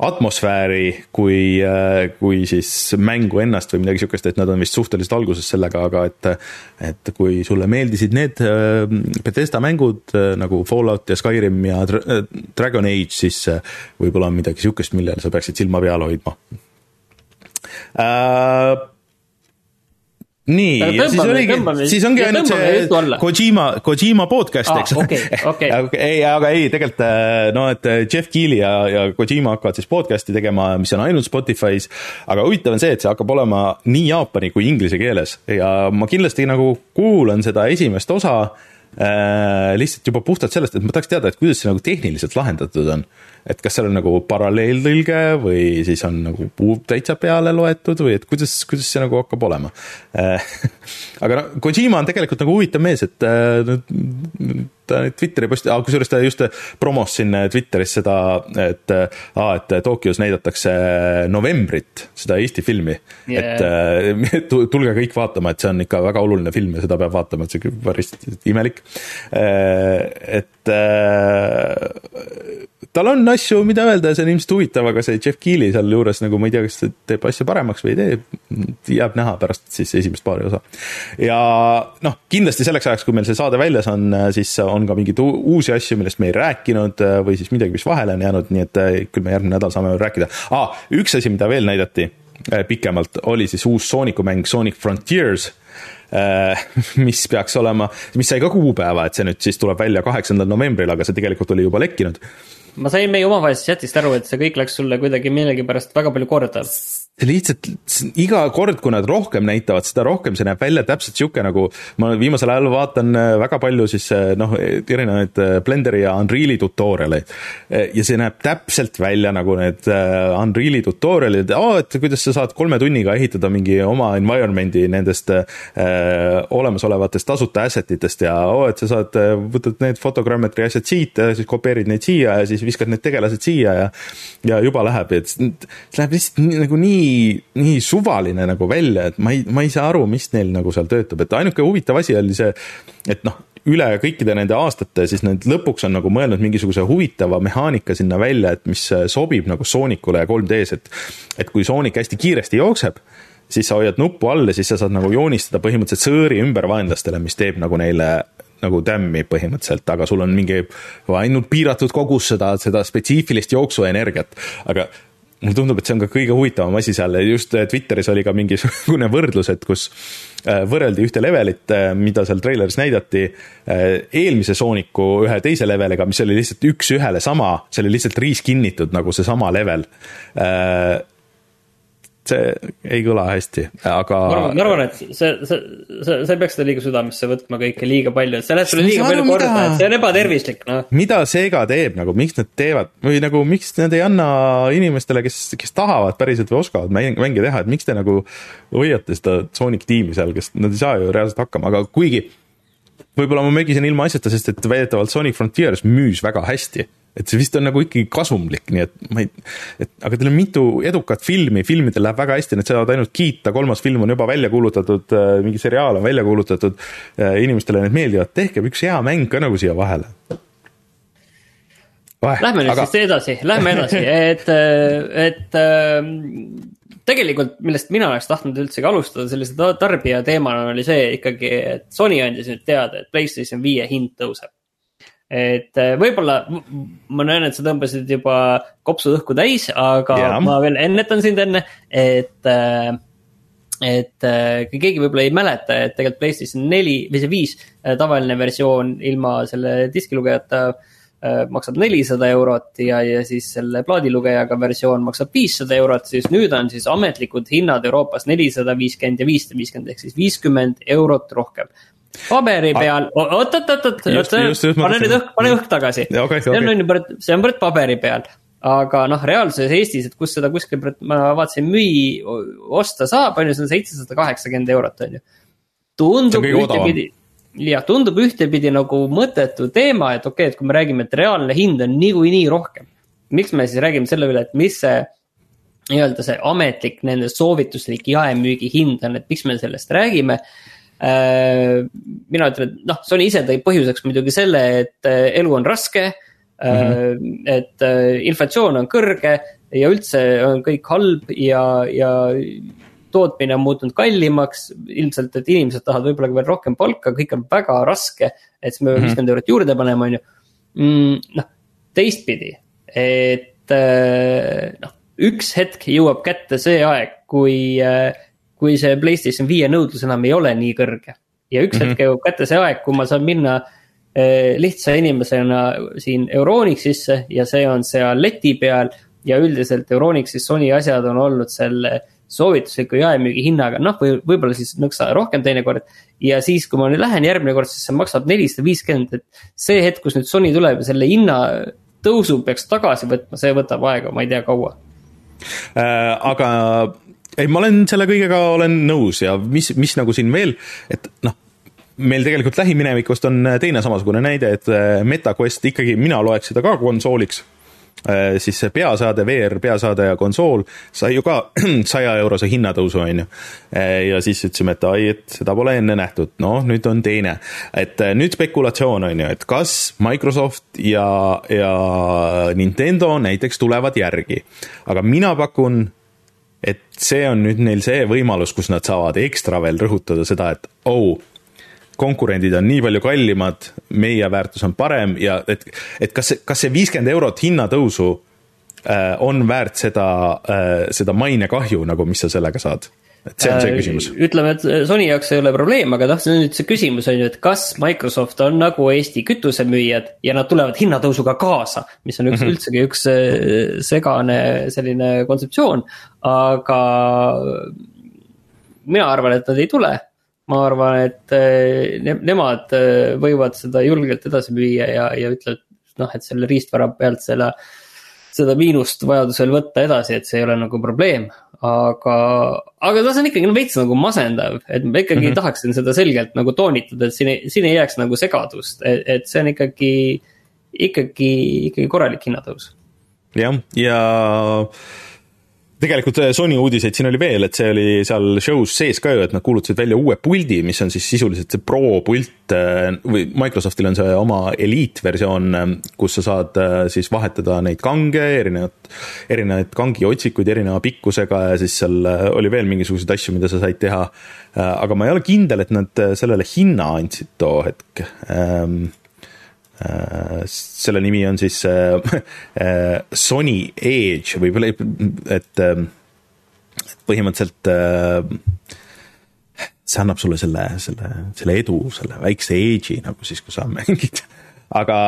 atmosfääri kui, äh, kui siis mängu ennast või midagi sihukest, et nad on vist suhteliselt alguses sellega, aga et et kui sulle meeldisid need äh, Bethesda mängud äh, nagu Fallout ja Skyrim ja Dragon Age, siis võib-olla on midagi sihukest, millele sa peaksid silma peal hoidma. Uh, nii, ja siis oligi, siis ongi ainult see Kojima, Kojima podcast, eks ah,. okei, okei. ei, aga ei, tegelikult äh, no, et äh, Jeff Keeli ja, ja Kojima hakkavad siis podcast'i tegema, mis on ainult Spotify's. aga huvitav on see, et see hakkab olema nii jaapani kui inglise keeles ja ma kindlasti nagu kuulan seda esimest osa äh, lihtsalt juba puhtalt sellest, et ma tahaks teada, et kuidas see nagu tehniliselt lahendatud on. Et kas seal on nagu paralleeltõlge või siis on nagu täitsa peale loetud või et kuidas, kuidas see nagu hakkab olema aga noh, Kojima on tegelikult nagu huvitav mees, et äh, ta Twitteri posti, kusjuures ta just promos siin Twitteris seda, et aa, et Tokyos näidatakse novembrit, seda Eesti filmi yeah.. et tulge kõik vaatama, et see on ikka väga oluline film ja seda peab vaatama, et see on päris imelik. et tal on asju, mida öelda ja see on ilmselt huvitav, aga see Jeff Keeli sealjuures nagu ma ei tea, kas ta teeb asja paremaks või ei tee, jääb näha pärast siis esimest paari osa. ja noh, kindlasti selleks ajaks, kui meil see saade väljas on, siis on ka mingeid uusi asju, millest me ei rääkinud või siis midagi, mis vahele on jäänud, nii et küll me järgmine nädal saame veel rääkida ah,. üks asi, mida veel näidati äh, pikemalt, oli siis uus Soonicu mäng Sonic Frontiers äh, mis peaks olema, mis sai ka kuupäeva, et see nüüd siis tuleb välja kaheksandal novembril, aga see tegelikult oli juba lekkinud. Ma sain meie omavahelisest chat'ist aru, et see kõik läks sulle kuidagi millegipärast väga palju korda lihtsalt iga kord, kui nad rohkem näitavad, seda rohkem see näeb välja täpselt sihuke nagu ma viimasel ajal vaatan äh, väga palju siis äh, noh, erinevaid äh, Blenderi ja Unreal'i tutorial'e. ja see näeb täpselt välja nagu need Unreal'i tutorial'id, et kuidas sa saad kolme tunniga ehitada mingi oma environment'i nendest äh, olemasolevatest tasuta asset itest ja oo, et sa saad, võtad need fotogrammetri asjad siit ja siis kopeerid neid siia ja siis viskad need tegelased siia ja ja juba läheb, et see läheb lihtsalt nagu nii nii, nii suvaline nagu välja, et ma ei, ma ei saa aru, mis neil nagu seal töötab, et ainuke huvitav asi oli see, et noh, üle kõikide nende aastate, siis need lõpuks on nagu mõelnud mingisuguse huvitava mehaanika sinna välja, et mis sobib nagu Soonicule ja 3D-s, et et kui Sonic hästi kiiresti jookseb, siis sa hoiad nuppu all ja siis sa saad nagu joonistada põhimõtteliselt sõõri ümber vaenlastele, mis teeb nagu neile nagu tämmi põhimõtteliselt, aga sul on mingi ainult piiratud kogus seda, seda spetsiifilist jooksuenergiat. aga mulle tundub, et see on ka kõige huvitavam asi seal, just äh, Twitteris oli ka mingisugune võrdlus, et kus äh, võrreldi ühte levelit, äh, mida seal treileris näidati, eelmise Sooniku ühe teise leveliga, mis oli lihtsalt üks-ühele sama, see oli lihtsalt riiskinnitud nagu seesama level see ei kõla hästi, aga. ma arvan, et see, see, see, sa ei peaks seda liiga südamesse võtma kõike liiga palju, et see läheb sulle liiga palju korda, et see on ebatervislik, noh. mida Sega teeb nagu, miks nad teevad või nagu miks nad ei anna inimestele, kes, kes tahavad päriselt või oskavad mänge teha, et miks te nagu hoiate seda Sonic tiimi seal, kes, nad ei saa ju reaalselt hakkama, aga kuigi võib-olla ma mögisin ilma asjata, sest et väidetavalt Sonic Frontiers müüs väga hästi et see vist on nagu ikkagi kasumlik, nii et ma ei, et aga teil on mitu edukat filmi, filmidel läheb väga hästi, need saavad ainult kiita, kolmas film on juba välja kuulutatud, äh, mingi seriaal on välja kuulutatud, äh, inimestele need meeldivad, tehke üks hea mäng ka nagu siia vahele. Lähme nüüd aga... siis edasi, lähme edasi, et, äh, et tegelikult, millest mina oleks tahtnud üldsegi alustada sellise tarbija teemana oli see ikkagi, et Sony andis nüüd teada, et Playstation viie hind tõuseb et äh, võib-olla ma näen, et sa tõmbasid juba kopsu õhku täis, aga ja. ma veel ennetan sind enne, et. Äh, et äh, kui keegi võib-olla ei mäleta, et tegelikult PlayStation neli või see viis tavaline versioon ilma selle diskilugejata maksab nelisada eurot ja, ja siis selle plaadilugejaga versioon maksab viissada eurot, siis nüüd on siis ametlikud hinnad Euroopas nelisada viiskümmend ja viissada viiskümmend ehk siis viiskümmend eurot rohkem paberi peal, oot, oot, oot, oot, pane nüüd õhk, pane õhk tagasi. Okay, see on, on juba, see on paberi peal. aga noh, reaalsuses Eestis, et kus seda kuskil, ma vaatasin, müü, osta saab, on ju, see on seitsesada kaheksakümmend eurot, on ju. tundub ühtepidi, jah, tundub ühtepidi nagu mõttetu teema, et okei okay,, et kui me räägime, et reaalne hind on niikuinii rohkem. miks me siis räägime selle üle, et mis see nii-öelda see ametlik nende soovituslik jaemüügi hind on, et miks me sellest räägime. Mina ütlen, et noh, Sony ise tõi põhjuseks muidugi selle, et äh, elu on raske mm. -hmm. et äh, inflatsioon on kõrge ja üldse on kõik halb ja, ja tootmine on muutunud kallimaks, ilmselt, et inimesed tahavad võib-olla veel rohkem palka, kõik on väga raske. et siis me peame mhm. viiskümmend eurot juurde panema, on ju. Mm, noh, teistpidi, et äh, noh, üks hetk jõuab kätte see aeg, kui, äh, kui see Playstation viie nõudlus enam ei ole nii kõrge. ja üks mm -hmm. hetk jõuab kätte see aeg, kui ma saan minna äh, lihtsa inimesena siin Euronixisse ja see on seal leti peal. ja üldiselt Euronixis Sony asjad on olnud selle soovitusliku jaemüügi hinnaga, noh, või võib-olla siis nõksa rohkem teinekord. ja siis, kui ma nüüd lähen järgmine kord, siis see maksab nelisada viiskümmend, et see hetk, kus nüüd Sony tuleb ja selle hinna tõusu peaks tagasi võtma, see võtab aega, ma ei tea, kaua äh,. aga ei, ma olen selle kõigega olen nõus ja mis, mis nagu siin veel, et noh meil tegelikult lähiminevikust on teine samasugune näide, et äh, MetaQuest ikkagi, mina loeks seda ka konsooliks Äh, siis see peasaade, VR peasaade ja konsool sai ju ka saja eurose hinnatõusu, on ju. Äh, ja siis ütlesime, et ai, et seda pole enne nähtud, noh, nüüd on teine. et äh, nüüd spekulatsioon on ju, et kas Microsoft ja, ja Nintendo näiteks tulevad järgi. aga mina pakun, et see on nüüd neil see võimalus, kus nad saavad ekstra veel rõhutada seda, et oh, konkurendid on nii palju kallimad, meie väärtus on parem ja et, et kas kas see viiskümmend eurot hinnatõusu äh, on väärt seda äh,, seda mainekahju nagu, mis sa sellega saad? Et see on see äh, küsimus. ütleme, et Sony jaoks ei ole probleem, aga noh, see on nüüd see küsimus on ju, et kas Microsoft on nagu Eesti kütusemüüjad ja nad tulevad hinnatõusuga kaasa, mis on üks mm -hmm. üldsegi üks äh, segane selline kontseptsioon, aga mina arvan, et nad ei tule ma arvan, et ne, nemad võivad seda julgelt edasi müüa ja, ja ütlevad noh, et selle riistvara pealt selle, seda miinust vajadusel võtta edasi, et see ei ole nagu probleem. Aga, aga ta on ikkagi no, veits nagu masendav, et ma ikkagi mm -hmm. tahaksin seda selgelt nagu toonitada, et siin ei, siin ei jääks nagu segadust, et, et see on ikkagi, ikkagi, ikkagi korralik hinnatõus. jah, ja, ja tegelikult äh, Sony uudiseid siin oli veel, et see oli seal show's sees ka ju, et nad kuulutasid välja uue puldi, mis on siis sisuliselt see Pro pult äh, või Microsoftil on see oma Elite versioon, äh, kus sa saad siis vahetada neid kange, erinevat, erinevaid kangi otsikuid erineva pikkusega ja siis seal oli veel mingisuguseid asju, mida sa said teha. aga ma ei ole kindel, et nad sellele hinna andsid too hetk ähm, Äh, selle nimi on siis äh, äh, Sony Edge või et põhimõtteliselt see annab sulle selle, selle, selle edu, selle väikse edge'i nagu siis, kui sa mängid. aga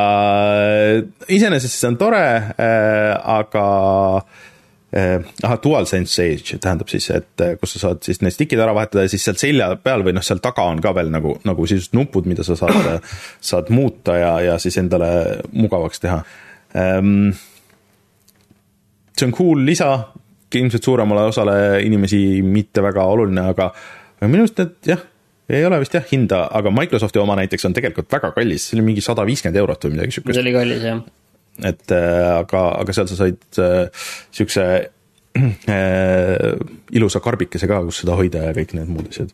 iseenesest see on tore, aga Eh, ahah, DualSense Edge tähendab siis, et eh, kus sa saad siis need stick'id ära vahetada ja siis seal selja peal või noh, seal taga on ka veel nagu, nagu sisuliselt nupud, mida sa saad, saad muuta ja, ja siis endale mugavaks teha um,. see on cool lisa, ilmselt suuremale osale inimesi mitte väga oluline, aga minu arust need jah, ei ole vist jah hinda, aga Microsofti oma näiteks on tegelikult väga kallis, see oli mingi sada viiskümmend eurot või midagi siukest. see oli kallis jah et äh, aga, aga seal sa said äh, siukse äh, ilusa karbikese ka, kus seda hoida ja kõik need muud asjad.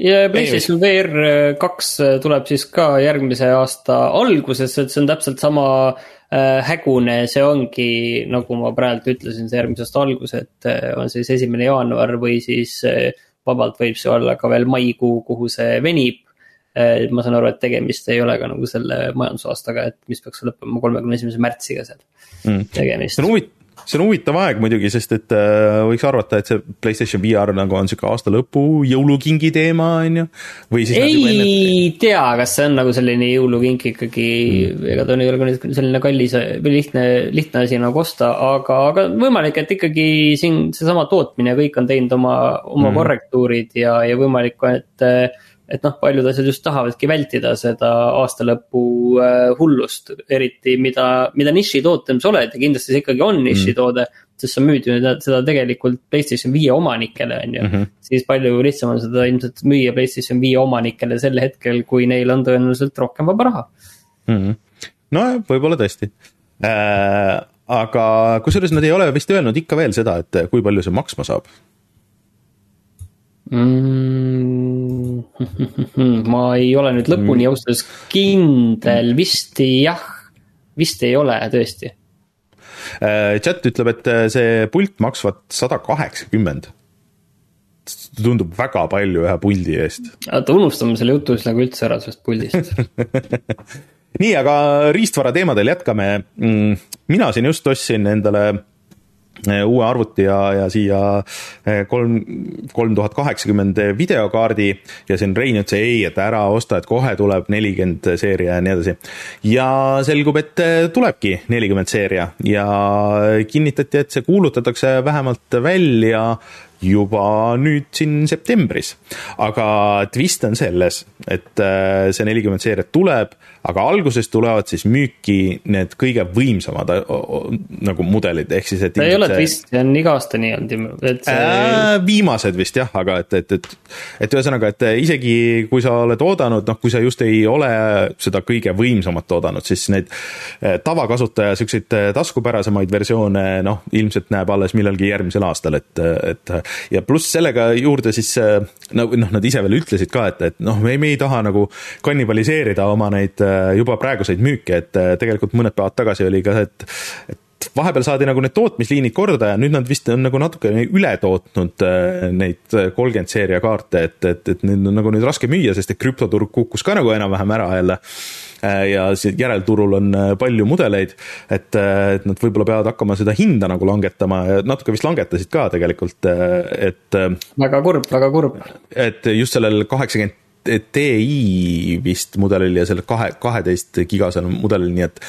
ja PlayStation VR kaks tuleb siis ka järgmise aasta alguses, et see on täpselt sama hägune, see ongi, nagu ma praegu ütlesin, see järgmise aasta algus, et on siis esimene jaanuar või siis vabalt võib see olla ka veel maikuu, kuhu see venib ma saan aru, et tegemist ei ole ka nagu selle majandusaastaga, et mis peaks lõppema kolmekümne esimese märtsiga seal mm. tegemist. see on huvitav see on huvitav aeg muidugi, sest et äh, võiks arvata, et see Playstation VR nagu on sihuke aasta lõpu jõulukingi teema, on ju. ei enne... tea, kas see on nagu selline jõulukink ikkagi mm., ega ta ei ole ka selline kallis või lihtne, lihtne asi nagu osta, aga, aga võimalik, et ikkagi siin seesama tootmine, kõik on teinud oma, oma mm. korrektuurid ja, ja võimalik, et et noh, paljud asjad just tahavadki vältida seda aastalõpu äh, hullust, eriti mida, mida nišitoote sa oled ja kindlasti see ikkagi on nišitoode mm.. sest sa müüd ju seda tegelikult Playstation viie omanikele, on ju. -hmm. siis palju lihtsam on seda ilmselt müüa Playstation viie omanikele sel hetkel, kui neil on tõenäoliselt rohkem vaba raha mm. -hmm. nojah, võib-olla tõesti äh, aga kusjuures nad ei ole vist öelnud ikka veel seda, et kui palju see maksma saab mm,? ma ei ole nüüd lõpuni mm. ausalt öeldes kindel, vist jah, vist ei ole tõesti. Äh, chat ütleb, et äh, see pult maksvat sada kaheksakümmend. tundub väga palju ühe puldi eest. oota, unustame selle jutu siis nagu üldse ära sellest puldist nii, aga riistvara teemadel jätkame. Mm, mina siin just ostsin endale uue arvuti ja, ja siia eh, kolm, kolm tuhat kaheksakümmend videokaardi ja siin Rein ütles ei, et ära osta, et kohe tuleb nelikümmend seeria ja nii edasi. ja selgub, et eh, tulebki nelikümmend seeria ja kinnitati, et see kuulutatakse vähemalt välja juba nüüd siin septembris. aga twist on selles, et see nelikümmend seeriat tuleb aga alguses tulevad siis müüki need kõige võimsamad nagu mudelid, ehk siis, et. ta ei ole twist, see on iga aasta nii olnud, et see... äh,. viimased vist jah, aga et, et, et, et ühesõnaga, et isegi kui sa oled oodanud, noh, kui sa just ei ole seda kõige võimsamat oodanud, siis neid äh, tavakasutaja siukseid äh, taskupärasemaid versioone, noh, ilmselt näeb alles millalgi järgmisel aastal, et, et ja pluss sellega juurde siis no noh, nad ise veel ütlesid ka, et, et noh, me ei, ei taha nagu kannibaliseerida oma neid Äh, juba praeguseid müüke, et äh, tegelikult mõned päevad tagasi oli ka et, et vahepeal saadi nagu need tootmisliinid korda ja nüüd nad vist on nagu natukene üle tootnud äh, neid kolmkümmend seeria kaarte, et, et, et nüüd on nagu nüüd raske müüa, sest et krüptoturg kukkus ka nagu enam-vähem ära jälle ja järelturul on palju mudeleid, et, et nad võib-olla peavad hakkama seda hinda nagu langetama ja natuke vist langetasid ka tegelikult, et. väga kurb, väga kurb. et just sellel kaheksakümmend TI vist mudelil ja selle kahe, kaheteist gigasel mudelil, nii et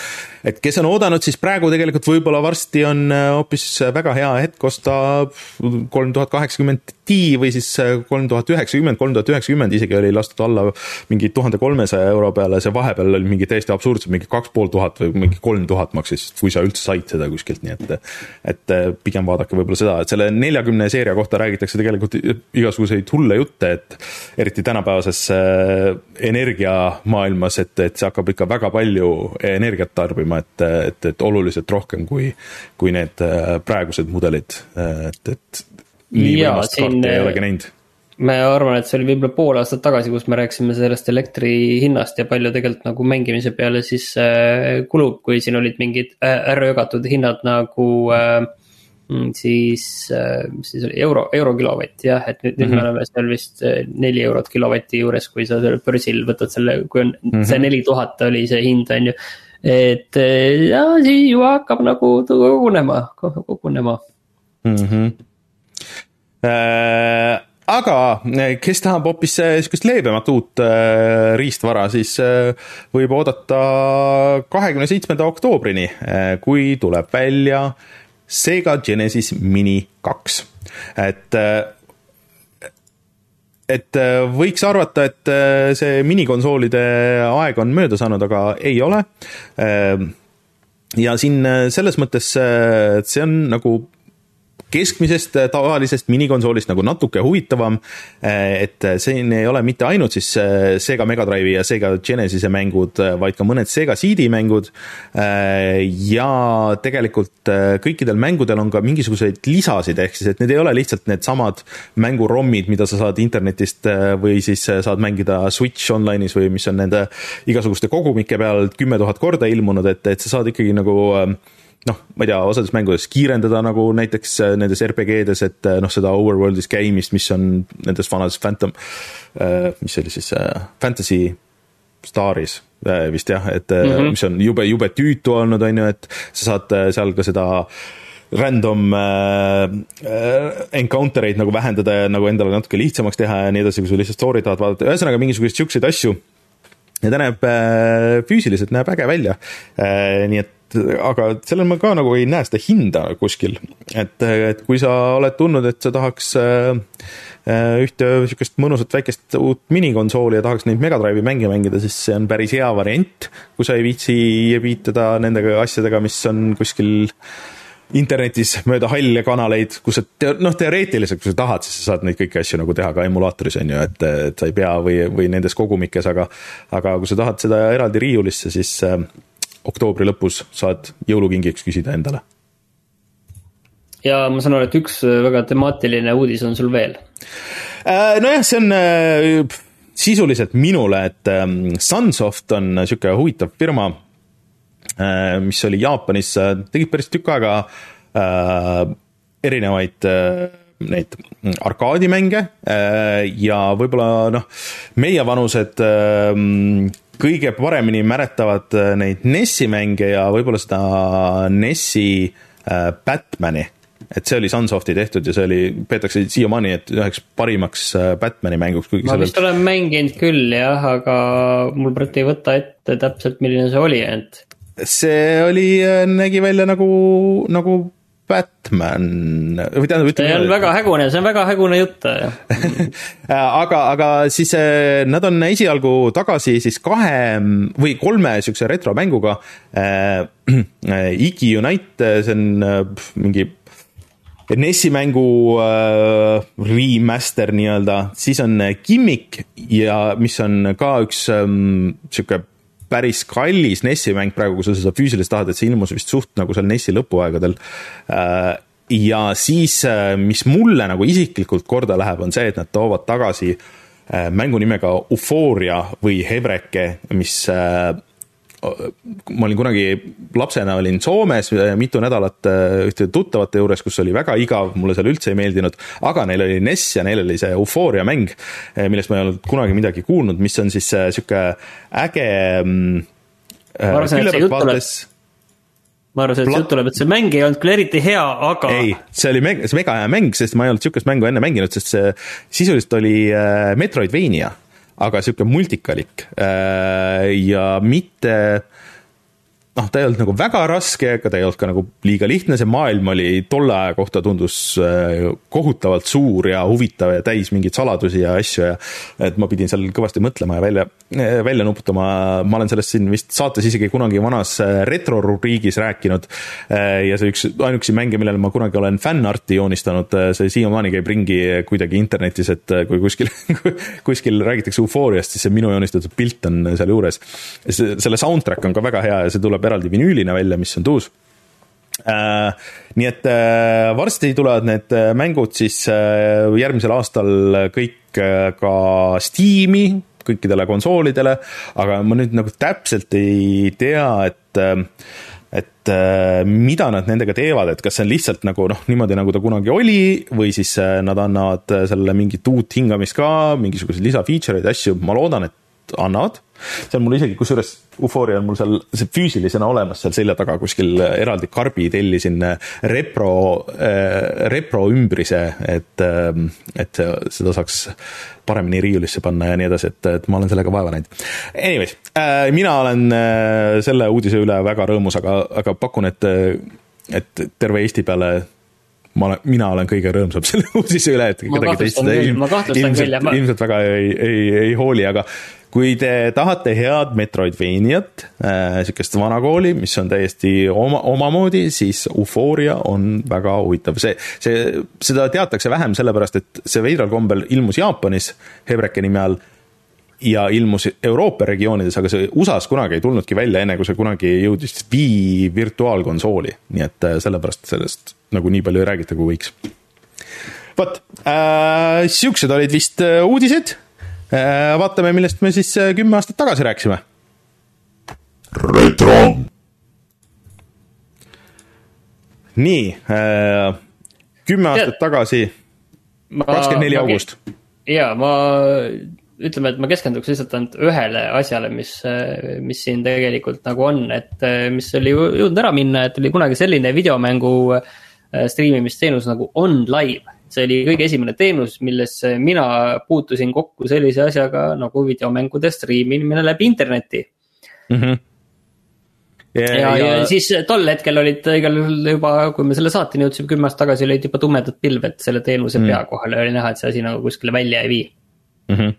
et kes on oodanud, siis praegu tegelikult võib-olla varsti on äh, hoopis väga hea hetk osta kolm tuhat kaheksakümmend Ti või siis äh, kolm tuhat üheksakümmend, kolm tuhat üheksakümmend isegi oli lastud alla mingi tuhande kolmesaja euro peale, see vahepeal oli mingi täiesti absurdselt mingi kaks pool tuhat või mingi kolm tuhat maksis, kui sa üldse said seda kuskilt, nii et et äh, pigem vaadake võib-olla seda, et selle neljakümne seeria kohta räägitakse tegelikult igasuguseid hulle jutte, et eriti tänapäevases energiamaailmas, et, et see hakkab ikka väga palju energiat tarbima, et, et, et oluliselt rohkem kui, kui need äh, praegused mudelid, et, et nii võimast kaarti ei olegi näinud. ma arvan, et see oli võib-olla pool aastat tagasi, kus me rääkisime sellest elektri hinnast ja palju tegelikult nagu mängimise peale siis äh, kulub, kui siin olid mingid äh, ära jagatud hinnad nagu äh, siis äh,, mis siis oli euro, euro kilovatt jah, et nüüd mm, -hmm. nüüd me mhm. oleme seal vist äh, neli eurot kilovati juures, kui sa seal börsil võtad selle, kui on mm -hmm. see neli tuhat oli see hind, on ju et eh, ja siis ju hakkab nagu kogunema, kogunema mm. -hmm. Äh, aga kes tahab hoopis sihukest leebemat uut äh, riistvara, siis äh, võib oodata kahekümne seitsmenda oktoobrini äh,, kui tuleb välja Sega Genesis Mini kaks, et äh, et äh, võiks arvata, et äh, see minikonsoolide aeg on mööda saanud, aga ei ole. Ja siin selles mõttes see on nagu keskmisest äh, tavalisest minikonsoolist nagu natuke huvitavam. Äh, et siin ei ole mitte ainult siis äh, Sega Mega Drive'i ja Sega Genesis'e mängud, vaid ka mõned Sega CD mängud. ja tegelikult kõikidel mängudel on ka mingisuguseid lisasid, ehk siis, et need ei ole lihtsalt needsamad mängurommid, mida sa saad internetist või siis saad mängida Switch online'is või mis on nende igasuguste kogumike peal kümme tuhat korda ilmunud, et, et sa saad ikkagi nagu noh, ma ei tea, osades mängudes kiirendada nagu näiteks äh, nendes RPG-des, et äh, noh, seda overworld'is käimist, mis on nendes vanades Phantom, äh, mis see oli siis, Fantasy Staris vist jah, et mm -hmm. mis on jube, jube tüütu olnud, on ju, et sa saad seal ka seda random äh, encounter eid nagu vähendada ja nagu endale natuke lihtsamaks teha ja nii edasi, kui sa lihtsalt story tahad vaadata, ühesõnaga mingisuguseid siukseid asju. ja ta näeb äh,, füüsiliselt näeb äge välja nii et aga sellel ma ka nagu ei näe seda hinda kuskil. et, et kui sa oled tundnud, et sa tahaks äh, ühte sihukest mõnusat väikest uut minikonsooli ja tahaks neid Megadrive'i mänge mängida, siis see on päris hea variant, kui sa ei viitsi viitada nende asjadega, mis on kuskil internetis mööda halle kanaleid, kus sa noh, teoreetiliselt, kui sa tahad, siis sa saad neid kõiki asju nagu teha ka emulaatoris on ju, et, et sa ei pea või, või nendes kogumikes, aga aga kui sa tahad seda eraldi riiulisse, siis äh, oktoobri lõpus saad jõulukingiks küsida endale. ja ma saan aru, et üks väga temaatiline uudis on sul veel äh,. nojah, see on äh, sisuliselt minule, et äh, Sunsoft on niisugune huvitav firma Äh, mis oli Jaapanis, äh, tegid päris tükk aega äh, erinevaid neid arkaadimänge ja võib-olla noh, meievanused kõige paremini mäletavad neid NES-i mänge ja võib-olla seda NES-i Batman'i et see oli Sunsofti tehtud ja see oli, peetakse siiamaani, et üheks parimaks Batman'i mänguks. ma sellel... vist olen mänginud küll jah, aga mul praegu ei võta ette täpselt, milline see oli, et see oli, äh, nägi välja nagu, nagu Batman või tähendab, ütleme. see on väga hägune, see on väga hägune jutt aga, aga siis äh, nad on esialgu tagasi siis kahe või kolme siukse retromänguga äh,. Iggy Unite, see on äh, mingi NES-i mängu äh, remaster nii-öelda, siis on Gimmick ja mis on ka üks ähm, sihuke päris kallis NES-i mäng praegu, kui sa seda füüsiliselt tahad, et see ilmus vist suht nagu seal NES-i lõpuaegadel. Äh, ja siis, äh, mis mulle nagu isiklikult korda läheb, on see, et nad toovad tagasi äh, mängu nimega Euphoria või Hebreke, mis ma olin kunagi lapsena olin Soomes mitu nädalat äh, ühte tuttavate juures, kus oli väga igav, mulle seal üldse ei meeldinud, aga neil oli NES ja neil oli see Euphoria mäng, äh, millest ma ei olnud kunagi midagi kuulnud, mis on siis äh, sihuke äge. Mm, ma arvasin, et see jutt tuleb ma arvasin, et see jutt tuleb, et see mäng ei olnud küll eriti hea, aga. ei, see oli mäng, see mega hea mäng, sest ma ei olnud sihukest mängu enne mänginud, sest see sisuliselt oli Metroidvania aga sihuke multikalik äh, ja mitte noh, ta ei olnud nagu väga raske, aga ta ei olnud ka nagu liiga lihtne, see maailm oli tolle aja kohta tundus äh, kohutavalt suur ja huvitav ja täis mingeid saladusi ja asju ja et ma pidin seal kõvasti mõtlema ja välja, äh, välja nuputama, ma olen sellest siin vist saates isegi kunagi vanas äh, retrorubriigis rääkinud. ja see üks ainuüksi mänge, millele ma kunagi olen fännarti joonistanud, see siiamaani käib ringi kuidagi internetis, et kui kuskil kuskil räägitakse eufooriast, siis see minu joonistatud pilt on sealjuures. selle soundtrack on ka väga hea ja see tuleb eraldi vinüülina välja, mis on tuus äh,. nii et äh, varsti tulevad need äh, mängud siis äh, järgmisel aastal kõik äh, ka Steam'i, kõikidele konsoolidele, aga ma nüüd nagu täpselt ei tea, et äh, et mida nad nendega teevad, et kas see on lihtsalt nagu noh, niimoodi nagu ta kunagi oli või siis nad annavad sellele mingit uut hingamist ka, mingisuguseid lisa feature eid, asju, ma loodan, et annavad see on mul isegi, kusjuures Euphoria on mul seal see füüsilisena olemas seal selja taga kuskil eraldi karbi tellisin äh, repro äh,, repro ümbrise, et, äh, et seda saaks paremini riiulisse panna ja nii edasi, et, et ma olen sellega vaeva näinud. Anyways äh,, mina olen äh, selle uudise üle väga rõõmus, aga, aga pakun, et, et terve Eesti peale ma olen, mina olen kõige rõõmsam selle uudise üle, et kedagi teist seda ilmselt, ilmselt väga ei, ei, ei hooli, aga kui te tahate head Metroidvaniat äh,, sihukest vanakooli, mis on täiesti oma, omamoodi, siis Euphoria on väga huvitav, see, see, seda teatakse vähem sellepärast, et see veidral kombel ilmus Jaapanis Hebreke nime all ja ilmus Euroopa regioonides, aga see USA-s kunagi ei tulnudki välja, enne kui see kunagi jõudis Wii virtuaalkonsooli, nii et äh, sellepärast sellest nagu nii palju ei räägita, kui võiks. vot äh,, siuksed olid vist äh, uudised Äh, vaatame, millest me siis äh, kümme aastat tagasi rääkisime. retro. nii, äh, kümme aastat tagasi, kakskümmend neli august. ja ma ütleme, et ma keskenduks lihtsalt ainult ühele asjale, mis, mis siin tegelikult nagu on, et mis oli jõudnud ära minna, et oli kunagi selline videomängu striimimisteenus nagu OnLive see oli kõige esimene teenus, milles mina puutusin kokku sellise asjaga nagu videomängude striimimine läbi interneti mm. -hmm. Ja, ja, ja, ja siis tol hetkel olid igal juhul juba, kui me selle saateni jõudsime kümme aastat tagasi, olid juba tumedad pilved selle teenuse mm pea kohal ja oli näha, et see asi nagu kuskile välja ei vii mm. -hmm.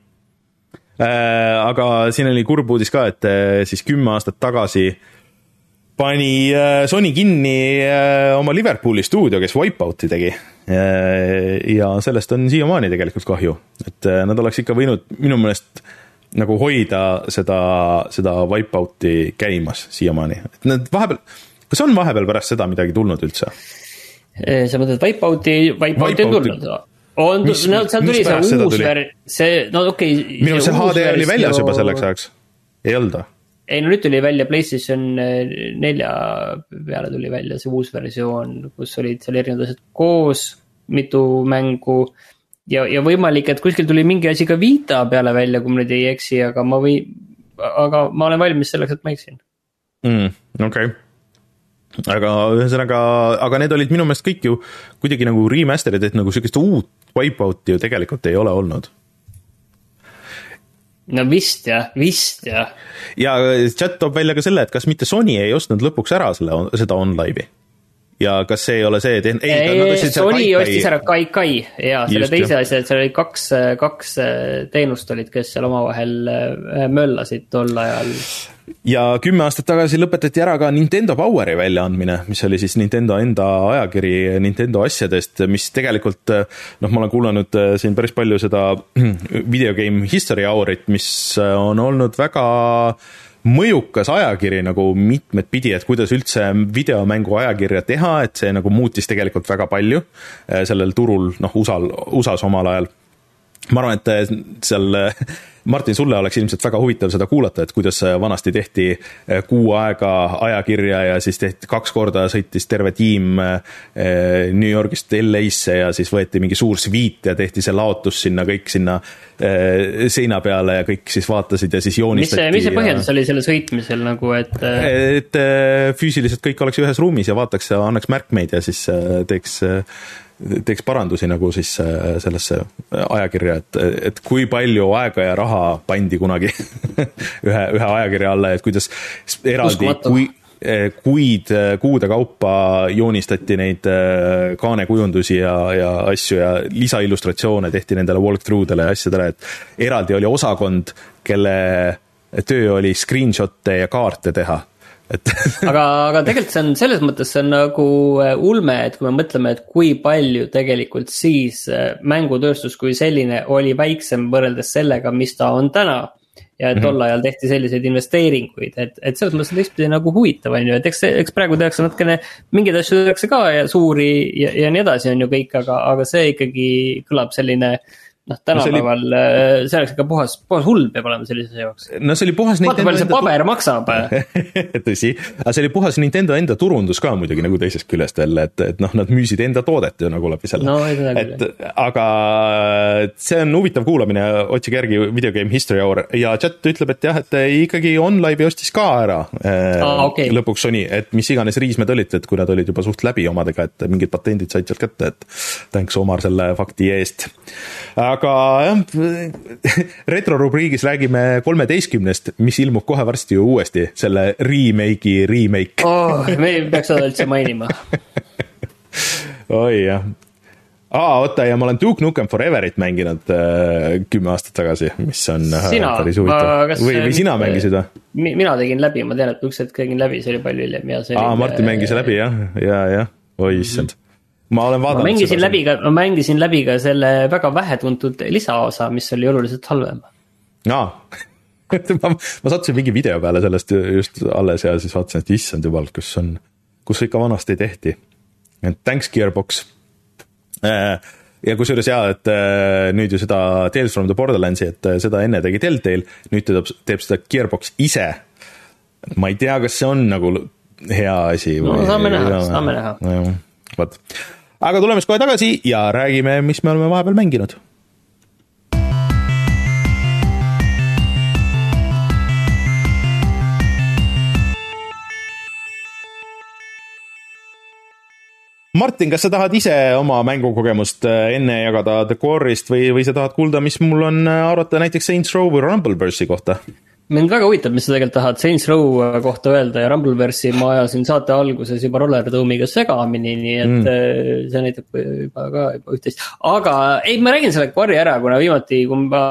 Äh, aga siin oli kurb uudis ka, et äh, siis kümme aastat tagasi pani Sony kinni oma Liverpooli stuudio, kes Wipeouti tegi. ja sellest on siiamaani tegelikult kahju, et nad oleks ikka võinud minu meelest nagu hoida seda, seda Wipeouti käimas siiamaani, et nad vahepeal, kas on vahepeal pärast seda midagi tulnud üldse? sa mõtled Wipeouti, Wipeouti on tulnud on, no seal tuli see uus ver-, see, no okei okay,. minu arust see HD oli väljas juba selleks ajaks, ei olnud või? ei no nüüd tuli välja PlayStation nelja peale tuli välja see uus versioon, kus olid seal erinevad asjad koos, mitu mängu. ja, ja võimalik, et kuskil tuli mingi asi ka Vita peale välja, kui ma nüüd ei eksi, aga ma võin, aga ma olen valmis selleks, et ma eksin mm,. okei okay aga ühesõnaga, aga need olid minu meelest kõik ju kuidagi nagu remaster'id, et nagu sihukest uut Wipeouti ju tegelikult ei ole olnud. no vist jah, vist jah. ja chat toob välja ka selle, et kas mitte Sony ei ostnud lõpuks ära selle, seda OnLive'i ja kas see ei ole see, et ei, ei, Sony ostis ära Kaikai ja selle Just, teise asja, et seal oli kaks, kaks teenust olid, kes seal omavahel äh, möllasid tol ajal ja kümme aastat tagasi lõpetati ära ka Nintendo Poweri väljaandmine, mis oli siis Nintendo enda ajakiri Nintendo asjadest, mis tegelikult noh, ma olen kuulanud äh, siin päris palju seda video game history hourit, mis äh, on olnud väga mõjukas ajakiri nagu mitmet pidi, et kuidas üldse videomängu ajakirja teha, et see nagu muutis tegelikult väga palju äh, sellel turul, noh, USA-l, USA-s omal ajal. Ma arvan, et seal Martin, sulle oleks ilmselt väga huvitav seda kuulata, et kuidas vanasti tehti kuu aega ajakirja ja siis tehti kaks korda sõitis terve tiim New Yorgist LA-sse ja siis võeti mingi suur sviit ja tehti see laotus sinna kõik sinna seina peale ja kõik siis vaatasid ja siis joonistati. mis see, mis see põhjendus ja... oli selle sõitmisel nagu, et? et füüsiliselt kõik oleks ühes ruumis ja vaataks ja annaks märkmeid ja siis teeks teeks parandusi nagu siis äh, sellesse ajakirja, et, et kui palju aega ja raha pandi kunagi ühe, ühe ajakirja alla, et kuidas eraldi, kui, äh, kuid, äh, kuude kaupa joonistati neid kaanekujundusi ja, ja asju ja lisaillustratsioone tehti nendele walkthrough dele ja asjadele, et eraldi oli osakond, kelle töö oli screenshot'e ja kaarte teha et aga, aga tegelikult see on selles mõttes, see on nagu äh, ulme, et kui me mõtleme, et kui palju tegelikult siis äh, mängutööstus kui selline oli väiksem võrreldes sellega, mis ta on täna. ja et tol mm -hmm. ajal tehti selliseid investeeringuid, et, et selles mõttes on teistpidi nagu huvitav, on ju, et eks, eks praegu tehakse natukene, mingeid asju tehakse ka ja suuri ja, ja nii edasi, on ju kõik, aga, aga see ikkagi kõlab selline noh, tänapäeval no, oli... Äh, see oleks ikka puhas, puhas hull peab olema sellise jaoks. no see oli puhas vaata, palju see paber maksab tõsi, aga see oli puhas Nintendo enda turundus ka muidugi nagu teisest küljest jälle, et, et noh, nad müüsid enda toodet ju nagu läbi selle no,. et aga see on huvitav kuulamine, otsige järgi Video Game History Hour ja chat ütleb, et jah, et ikkagi OnLive'i ostis ka ära äh, ah, okay. lõpuks Sony, et mis iganes riismed olid, et kui nad olid juba suht läbi omadega, et mingid patendid said sealt kätte, et thanks Omar selle fakti eest. Aga jah, retrorubriigis räägime kolmeteistkümnest, mis ilmub kohe varsti ju uuesti, selle remake'i remake oh,. me ei peaks seda üldse mainima oi jah aa, oota ja ma olen Duke Nukem Foreverit mänginud äh, kümme aastat tagasi, mis on äh, sina, päris huvitav. või, või sina mängisid või? mina tegin läbi, ma tean, et üks hetk tegin läbi, see oli palju hiljem ja see aa, Martin mängis läbi jah, ja, jah, oi issand mm. -hmm ma olen vaadanud. ma mängisin läbi ka, ma mängisin läbi ka selle väga vähetuntud lisaosa, mis oli oluliselt halvem. aa ma, ma sattusin mingi video peale sellest just alles ja siis vaatasin, et issand jumal, kus on, kus ikka vanasti tehti. et thanks Gearbox. Äh, ja kusjuures jaa, et äh, nüüd ju seda Tales from the Borderlandsi, et äh, seda enne tegi Deltail, nüüd teeb, teeb seda Gearbox ise. ma ei tea, kas see on nagu hea asi või. no saame näha, saame näha. vot aga tuleme siis kohe tagasi ja räägime, mis me oleme vahepeal mänginud Martin, kas sa tahad ise oma mängukogemust äh, enne jagada The Core'ist või, või sa tahad kuulda, mis mul on äh, arvata näiteks Saints Row või Rumbleverse'i kohta? Mind väga huvitab, mis sa tegelikult tahad Saints Row kohta öelda ja Rumbleverse'i ma ajasin saate alguses juba Roller Dome'iga segamini, nii et mm. Äh, see näitab juba ka juba üht-teist. aga ei, ma räägin selle kvarri ära, kuna viimati, kui ma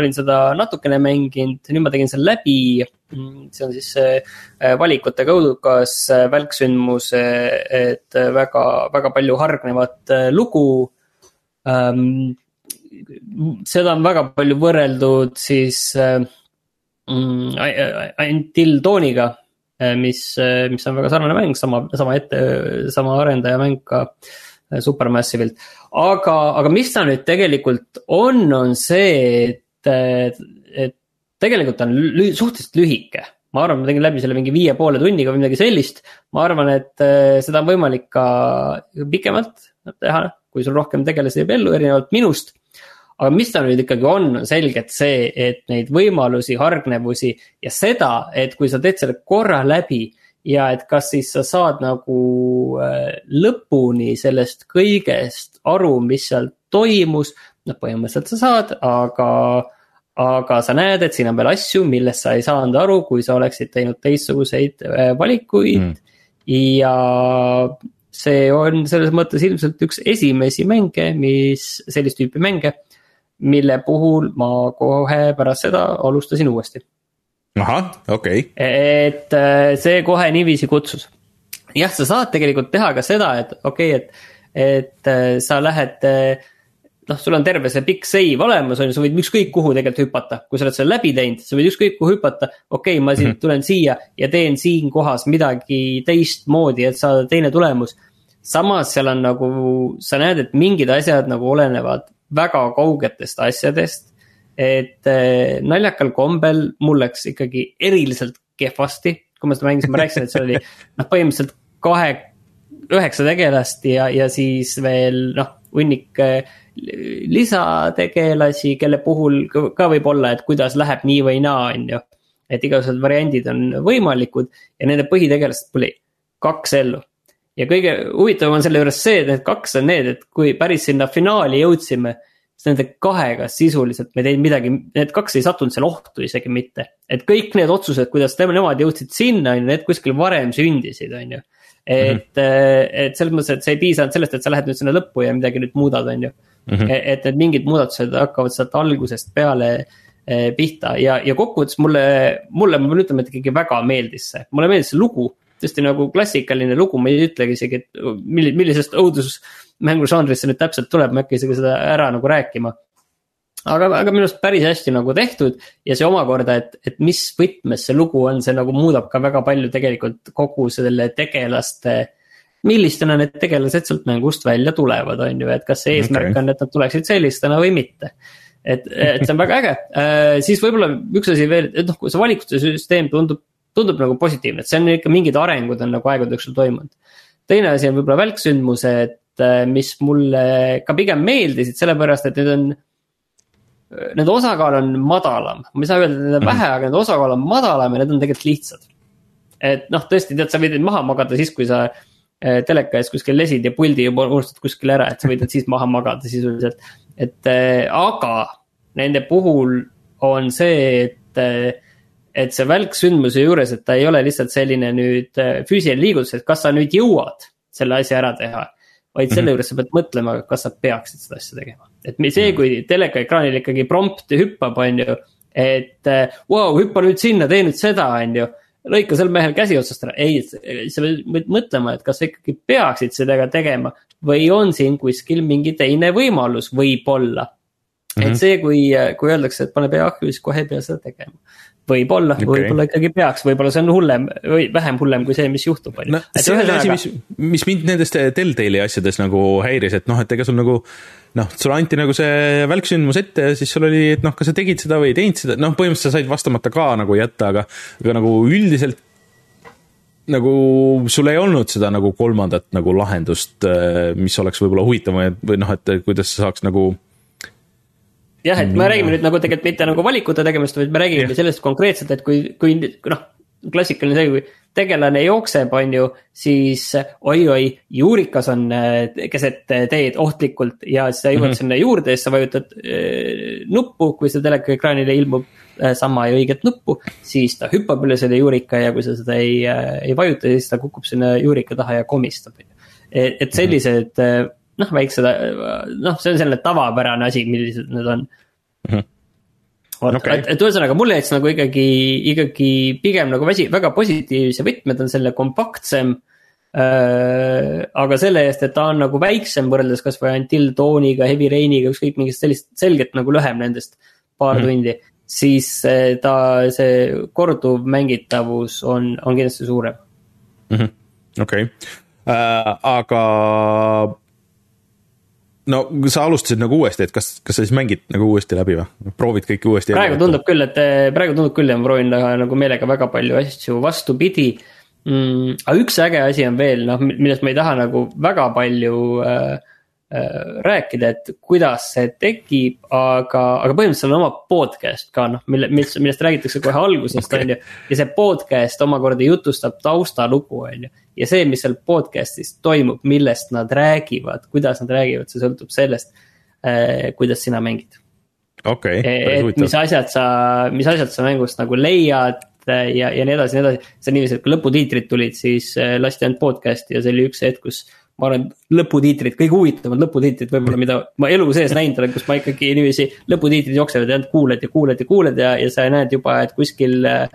olin seda natukene mänginud, nüüd ma tegin selle läbi see on siis see äh, valikute kaudukas äh, välksündmus, et väga, väga palju hargnevat lugu ähm,. seda on väga palju võrreldud siis mm, Until Dawniga, mis, mis on väga sarnane mäng, sama, sama ette, sama arendaja mäng ka Supermassive'ilt. aga, aga mis ta nüüd tegelikult on, on see, et, et tegelikult on lü suhteliselt lühike. ma arvan, ma tegin läbi selle mingi viie poole tunniga või midagi sellist. ma arvan, et seda on võimalik ka pikemalt teha, kui sul rohkem tegelasi jääb ellu, erinevalt minust. Aga mis ta nüüd ikkagi on, on selgelt see, et neid võimalusi, hargnevusi ja seda, et kui sa teed selle korra läbi ja et kas siis sa saad nagu äh, lõpuni sellest kõigest aru, mis seal toimus. noh, põhimõtteliselt sa saad, aga aga sa näed, et siin on veel asju, millest sa ei saanud aru, kui sa oleksid teinud teistsuguseid äh, valikuid. Mm.. ja see on selles mõttes ilmselt üks esimesi mänge, mis, sellist tüüpi mänge, mille puhul ma kohe pärast seda alustasin uuesti. ahah, okei okay.. et äh, see kohe niiviisi kutsus. jah, sa saad tegelikult teha ka seda, et okei okay,, et, et äh, sa lähed noh, sul on terve see pikk save olemas, on ju, sa võid ükskõik kuhu tegelikult hüpata, kui sa oled selle läbi teinud, sa võid ükskõik kuhu hüpata. okei okay,, ma siin mm -hmm. tulen siia ja teen siin kohas midagi teistmoodi, et saada teine tulemus. samas seal on nagu, sa näed, et mingid asjad nagu olenevad väga kaugetest asjadest. et äh, naljakal kombel mul läks ikkagi eriliselt kehvasti, kui ma seda mängisin, ma rääkisin, et seal oli noh, põhimõtteliselt kahe, üheksa tegelast ja, ja siis veel noh, hunnik äh, lisategelasi, kelle puhul ka võib olla, et kuidas läheb nii või naa, on ju. et igasugused variandid on võimalikud ja nende põhitegelased tuli kaks ellu. Ja kõige huvitavam on selle juures see, et need kaks on need, et kui päris sinna finaali jõudsime siis nende kahega sisuliselt me ei teinud midagi, need kaks ei sattunud seal ohtu isegi mitte. et kõik need otsused, kuidas nemad jõudsid sinna, on ju, need kuskil varem sündisid, on ju. et mm, -hmm. et selles mõttes, et see ei piisanud sellest, et sa lähed nüüd sinna lõppu ja midagi nüüd muudad, on ju mm. -hmm. et need mingid muudatused hakkavad sealt algusest peale eh, pihta ja, ja kokkuvõttes mulle, mulle, ma pean ütlema, et ikkagi väga meeldis see, mulle meeldis see lugu. Tõesti nagu klassikaline lugu, ma ei ütlegi isegi, et milli-, millisest õudusmängužanrist see nüüd täpselt tuleb, ma ei hakka isegi seda ära nagu rääkima. aga, aga minu arust päris hästi nagu tehtud ja see omakorda, et, et mis võtmes see lugu on, see nagu muudab ka väga palju tegelikult kogu selle tegelaste millistena need tegelased sealt mängust välja tulevad, on ju, et kas see eesmärk okay. on, et nad tuleksid sellistena või mitte. et, et see on väga äge äh,, siis võib-olla üks asi veel, et noh, kui see valikute süsteem tundub, tundub nagu positiivne, et see on ikka mingid arengud on nagu aegade jooksul toimunud. teine asi on võib-olla välksündmused, äh, mis mulle ka pigem meeldisid, sellepärast et need on nende osakaal on madalam, ma ei saa öelda, et neid on vähe, aga nende osakaal on madalam ja need on tegelikult lihtsad. et noh, tõesti, tead, sa võid neid maha magada siis, kui sa Äh, teleka ees kuskil lesid ja puldi juba unustad kuskil ära, et sa võid need siis maha magada sisuliselt. et äh, aga nende puhul on see, et, äh, et see välk sündmuse juures, et ta ei ole lihtsalt selline nüüd füüsiline liigutus, et kas sa nüüd jõuad selle asja ära teha. vaid selle mhm. juures sa pead mõtlema, kas sa peaksid seda asja tegema. et see, mhm. kui telekaekraanil ikkagi prompt hüppab, on ju. et vau wow,, hüppa nüüd sinna, tee nüüd seda, on ju lõika sel mehel käsi otsast ära, ei, sa pead mõtlema, et kas sa ikkagi peaksid seda tegema või on siin kuskil mingi teine võimalus, võib-olla mm. -hmm. et see, kui, kui öeldakse, et pane pea ahju, siis kohe ei pea seda tegema. Võib-olla okay., võib-olla ikkagi peaks, võib-olla see on hullem või vähem hullem kui see, mis juhtub, on ju. see on asi, mis, mis mind nendest Telltale'i asjades nagu häiris, et noh, et ega sul nagu noh, sulle anti nagu see välksündmus ette ja siis sul oli, et noh, kas sa tegid seda või ei teinud seda, noh, põhimõtteliselt sa said vastamata ka nagu jätta, aga, aga nagu üldiselt nagu sul ei olnud seda nagu kolmandat nagu lahendust, äh, mis oleks võib-olla huvitavam või noh, et kuidas sa saaks nagu jah, et me räägime nüüd nagu tegelikult mitte nagu valikute tegemist, vaid me räägime sellest konkreetselt, et kui, kui noh, klassikaline see, kui tegelane jookseb, on ju, siis oi-oi, juurikas on äh, keset teed ohtlikult ja siis sa jõuad mm -hmm. sinna juurde ja siis sa vajutad äh, nuppu, kui see telekaekraanile ilmub äh, sama ja õiget nuppu. siis ta hüppab üle selle juurika ja kui sa seda ei äh,, ei vajuta, siis ta kukub sinna juurika taha ja komistab. et, et sellised äh, noh, väiksed, äh, noh, see on selline tavapärane asi, millised need on mm. -hmm okay.. et, et ühesõnaga mulle jättis nagu ikkagi, ikkagi pigem nagu väsi, väga positiivse võtme, ta on selle kompaktsem äh,. aga selle eest, et ta on nagu väiksem võrreldes kasvõi Until Dawniga, Heavy Rainiga, ükskõik mingist sellist selgelt nagu lühem nendest paar mm. tundi. siis ta, see korduv mängitavus on, on kindlasti suurem -hmm.. okei äh,, aga no sa alustasid nagu uuesti, et kas, kas sa siis mängid nagu uuesti läbi või, proovid kõike uuesti? praegu tundub küll, et praegu tundub küll ja ma proovin nagu meelega väga palju asju vastupidi mm,. aga üks äge asi on veel, noh, millest ma ei taha nagu väga palju äh, rääkida, et kuidas see tekib, aga, aga põhimõtteliselt on oma podcast ka noh, mille, mis, millest räägitakse kohe algusest okay., on ju. ja see podcast omakorda jutustab taustalugu, on ju ja see, mis seal podcast'is toimub, millest nad räägivad, kuidas nad räägivad, see sõltub sellest äh,, kuidas sina mängid. okei okay,, päris huvitav. mis asjad sa, mis asjad sa mängust nagu leiad äh, ja, ja nii edasi, nii edasi. see on niiviisi, et kui lõputiitrid tulid, siis äh, lasti ainult podcast'i ja see oli üks hetk, kus ma olen lõputiitrid, kõige huvitavamad lõputiitrid võib-olla, mida ma elu sees näinud olen, kus ma ikkagi niiviisi lõputiitrid jooksevad ja ainult kuuled ja kuuled ja kuuled ja, ja sa näed juba, et kuskil äh,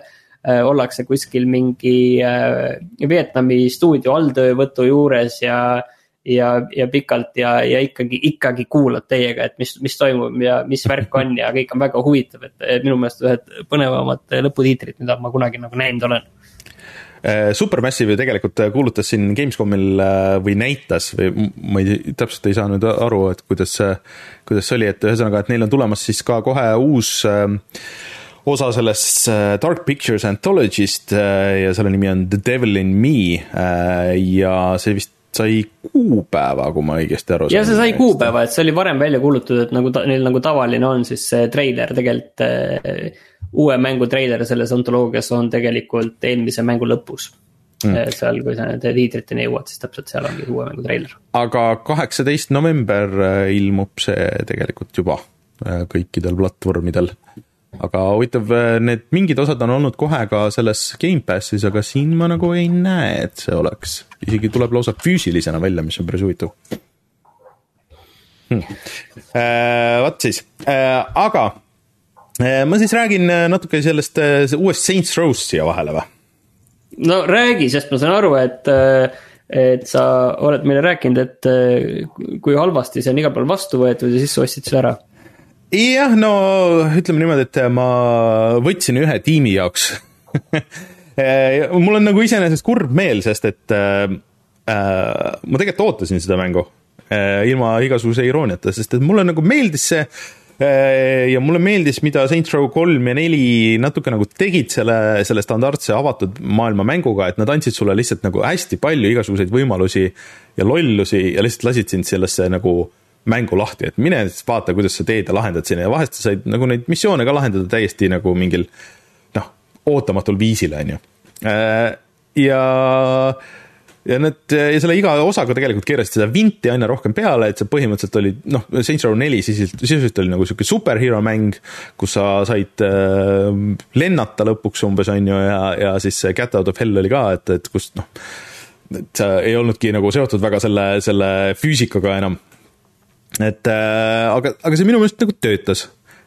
ollakse kuskil mingi äh, Vietnami stuudio alltöövõtu juures ja ja, ja pikalt ja, ja ikkagi, ikkagi kuulad teiega, et mis, mis toimub ja mis värk on ja kõik on väga huvitav, et minu meelest ühed põnevamad lõputiitrid, mida ma kunagi nagu näinud olen Supermassive ju tegelikult kuulutas siin Gamescomil või näitas või ma ei, täpselt ei saa nüüd aru, et kuidas, kuidas see oli, et ühesõnaga, et neil on tulemas siis ka kohe uus äh, osa sellest äh, Dark Pictures Anthology'st äh, ja selle nimi on The Devil in Me äh, ja see vist sai kuupäeva, kui ma õigesti aru saan. ja see sai kuupäeva, et see oli varem välja kuulutatud, et nagu ta, neil nagu tavaline on, siis see treiler tegelikult äh,. Uue mängu treiler selles ontoloogias on tegelikult eelmise mängu lõpus. Mm.. seal, kui sa nende tiitriteni jõuad, siis täpselt seal ongi uue mängu treiler. aga kaheksateist november ilmub see tegelikult juba kõikidel platvormidel. Aga huvitav, need mingid osad on olnud kohe ka selles Gamepassis, aga siin ma nagu ei näe, et see oleks, isegi tuleb lausa füüsilisena välja, mis on päris huvitav. Hm.. Äh, vot siis. Aga ma siis räägin natuke sellest uuest Saints Row'st siia vahele või? no räägi, sest ma saan aru, et et sa oled meile rääkinud, et kui halvasti see on igal pool vastu võetud ja siis sa ostsid selle ära jah, no ütleme niimoodi, et ma võtsin ühe tiimi jaoks mul on nagu iseenesest kurb meel, sest et äh, äh, ma tegelikult ootasin seda mängu äh, ilma igasuguse irooniata, sest et mulle nagu meeldis see äh, ja mulle meeldis, mida Saints Row kolm ja neli natuke nagu tegid selle, selle standardse avatud maailma mänguga, et nad andsid sulle lihtsalt nagu hästi palju igasuguseid võimalusi ja lollusi ja lihtsalt lasid sind sellesse nagu äh, mängu lahti, et mine siis vaata, kuidas sa teed ja lahendad sinna ja vahest sa said nagu neid missioone ka lahendada täiesti nagu mingil noh, ootamatul viisil, on ju. Äh, ja, ja need, ja selle iga osaga tegelikult keerasid seda vinti aina rohkem peale, et see põhimõtteliselt oli noh, Saints Row neli siis sisuliselt oli nagu sihuke superhero mäng, kus sa said äh, lennata lõpuks umbes, on ju, ja, ja siis Cat Out of Hell oli ka, et, et kus noh, et sa ei olnudki nagu seotud väga selle, selle füüsikaga enam. Et äh, aga, aga see minu meelest nagu töötas.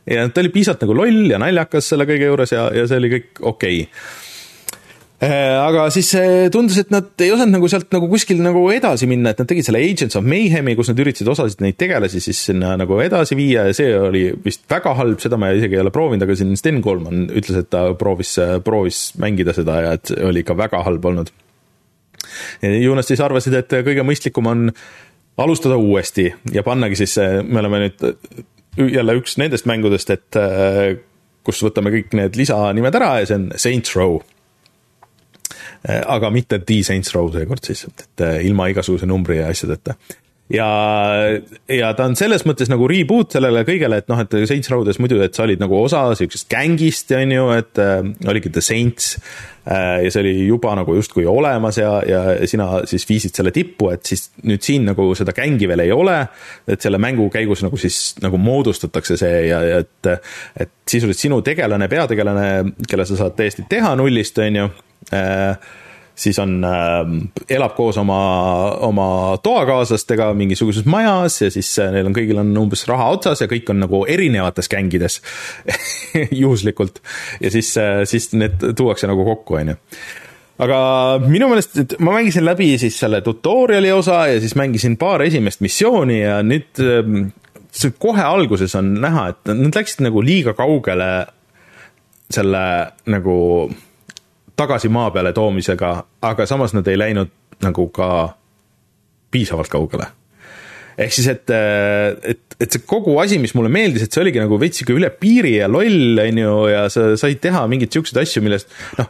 Ja ta oli piisavalt nagu loll ja naljakas selle kõige juures ja, ja see oli kõik okei. okay aga siis tundus, et nad ei osanud nagu sealt nagu kuskil nagu edasi minna, et nad tegid selle Agents of Mayhem'i, kus nad üritasid osasid neid tegelasi siis sinna nagu edasi viia ja see oli vist väga halb, seda ma isegi ei ole proovinud, aga siin Sten Koolman ütles, et ta proovis, proovis mängida seda ja et oli ikka väga halb olnud. Jonas siis arvasid, et kõige mõistlikum on alustada uuesti ja pannagi siis, me oleme nüüd jälle üks nendest mängudest, et äh, kus võtame kõik need lisanimed ära ja see on Saints Row. Äh, aga mitte The Saints Row seekord siis, et äh, ilma igasuguse numbri ja asjadeta ja, ja ta on selles mõttes nagu reboot sellele kõigele, et noh, et Saints Row'des muidu, et sa olid nagu osa siuksest gängist, on ju, et äh, oligi The Saints äh,. ja see oli juba nagu justkui olemas ja, ja sina siis viisid selle tippu, et siis nüüd siin nagu seda gängi veel ei ole. et selle mängu käigus nagu siis nagu moodustatakse see ja, ja et, et sisuliselt sinu tegelane, peategelane, kelle sa saad täiesti teha nullist, on ju siis on äh,, elab koos oma, oma toakaaslastega mingisuguses majas ja siis äh, neil on kõigil on umbes raha otsas ja kõik on nagu erinevates gängides juhuslikult. ja siis äh,, siis need tuuakse nagu kokku, on ju aga minu meelest, et ma mängisin läbi siis selle tutorial'i osa ja siis mängisin paar esimest missiooni ja nüüd see kohe alguses on näha, et nad läksid nagu liiga kaugele selle nagu tagasi maa peale toomisega, aga samas nad ei läinud nagu ka piisavalt kaugele. ehk siis, et, et, et see kogu asi, mis mulle meeldis, et see oligi nagu veits sihuke üle piiri ja loll, on ju, ja sa said teha mingeid siukseid asju, millest noh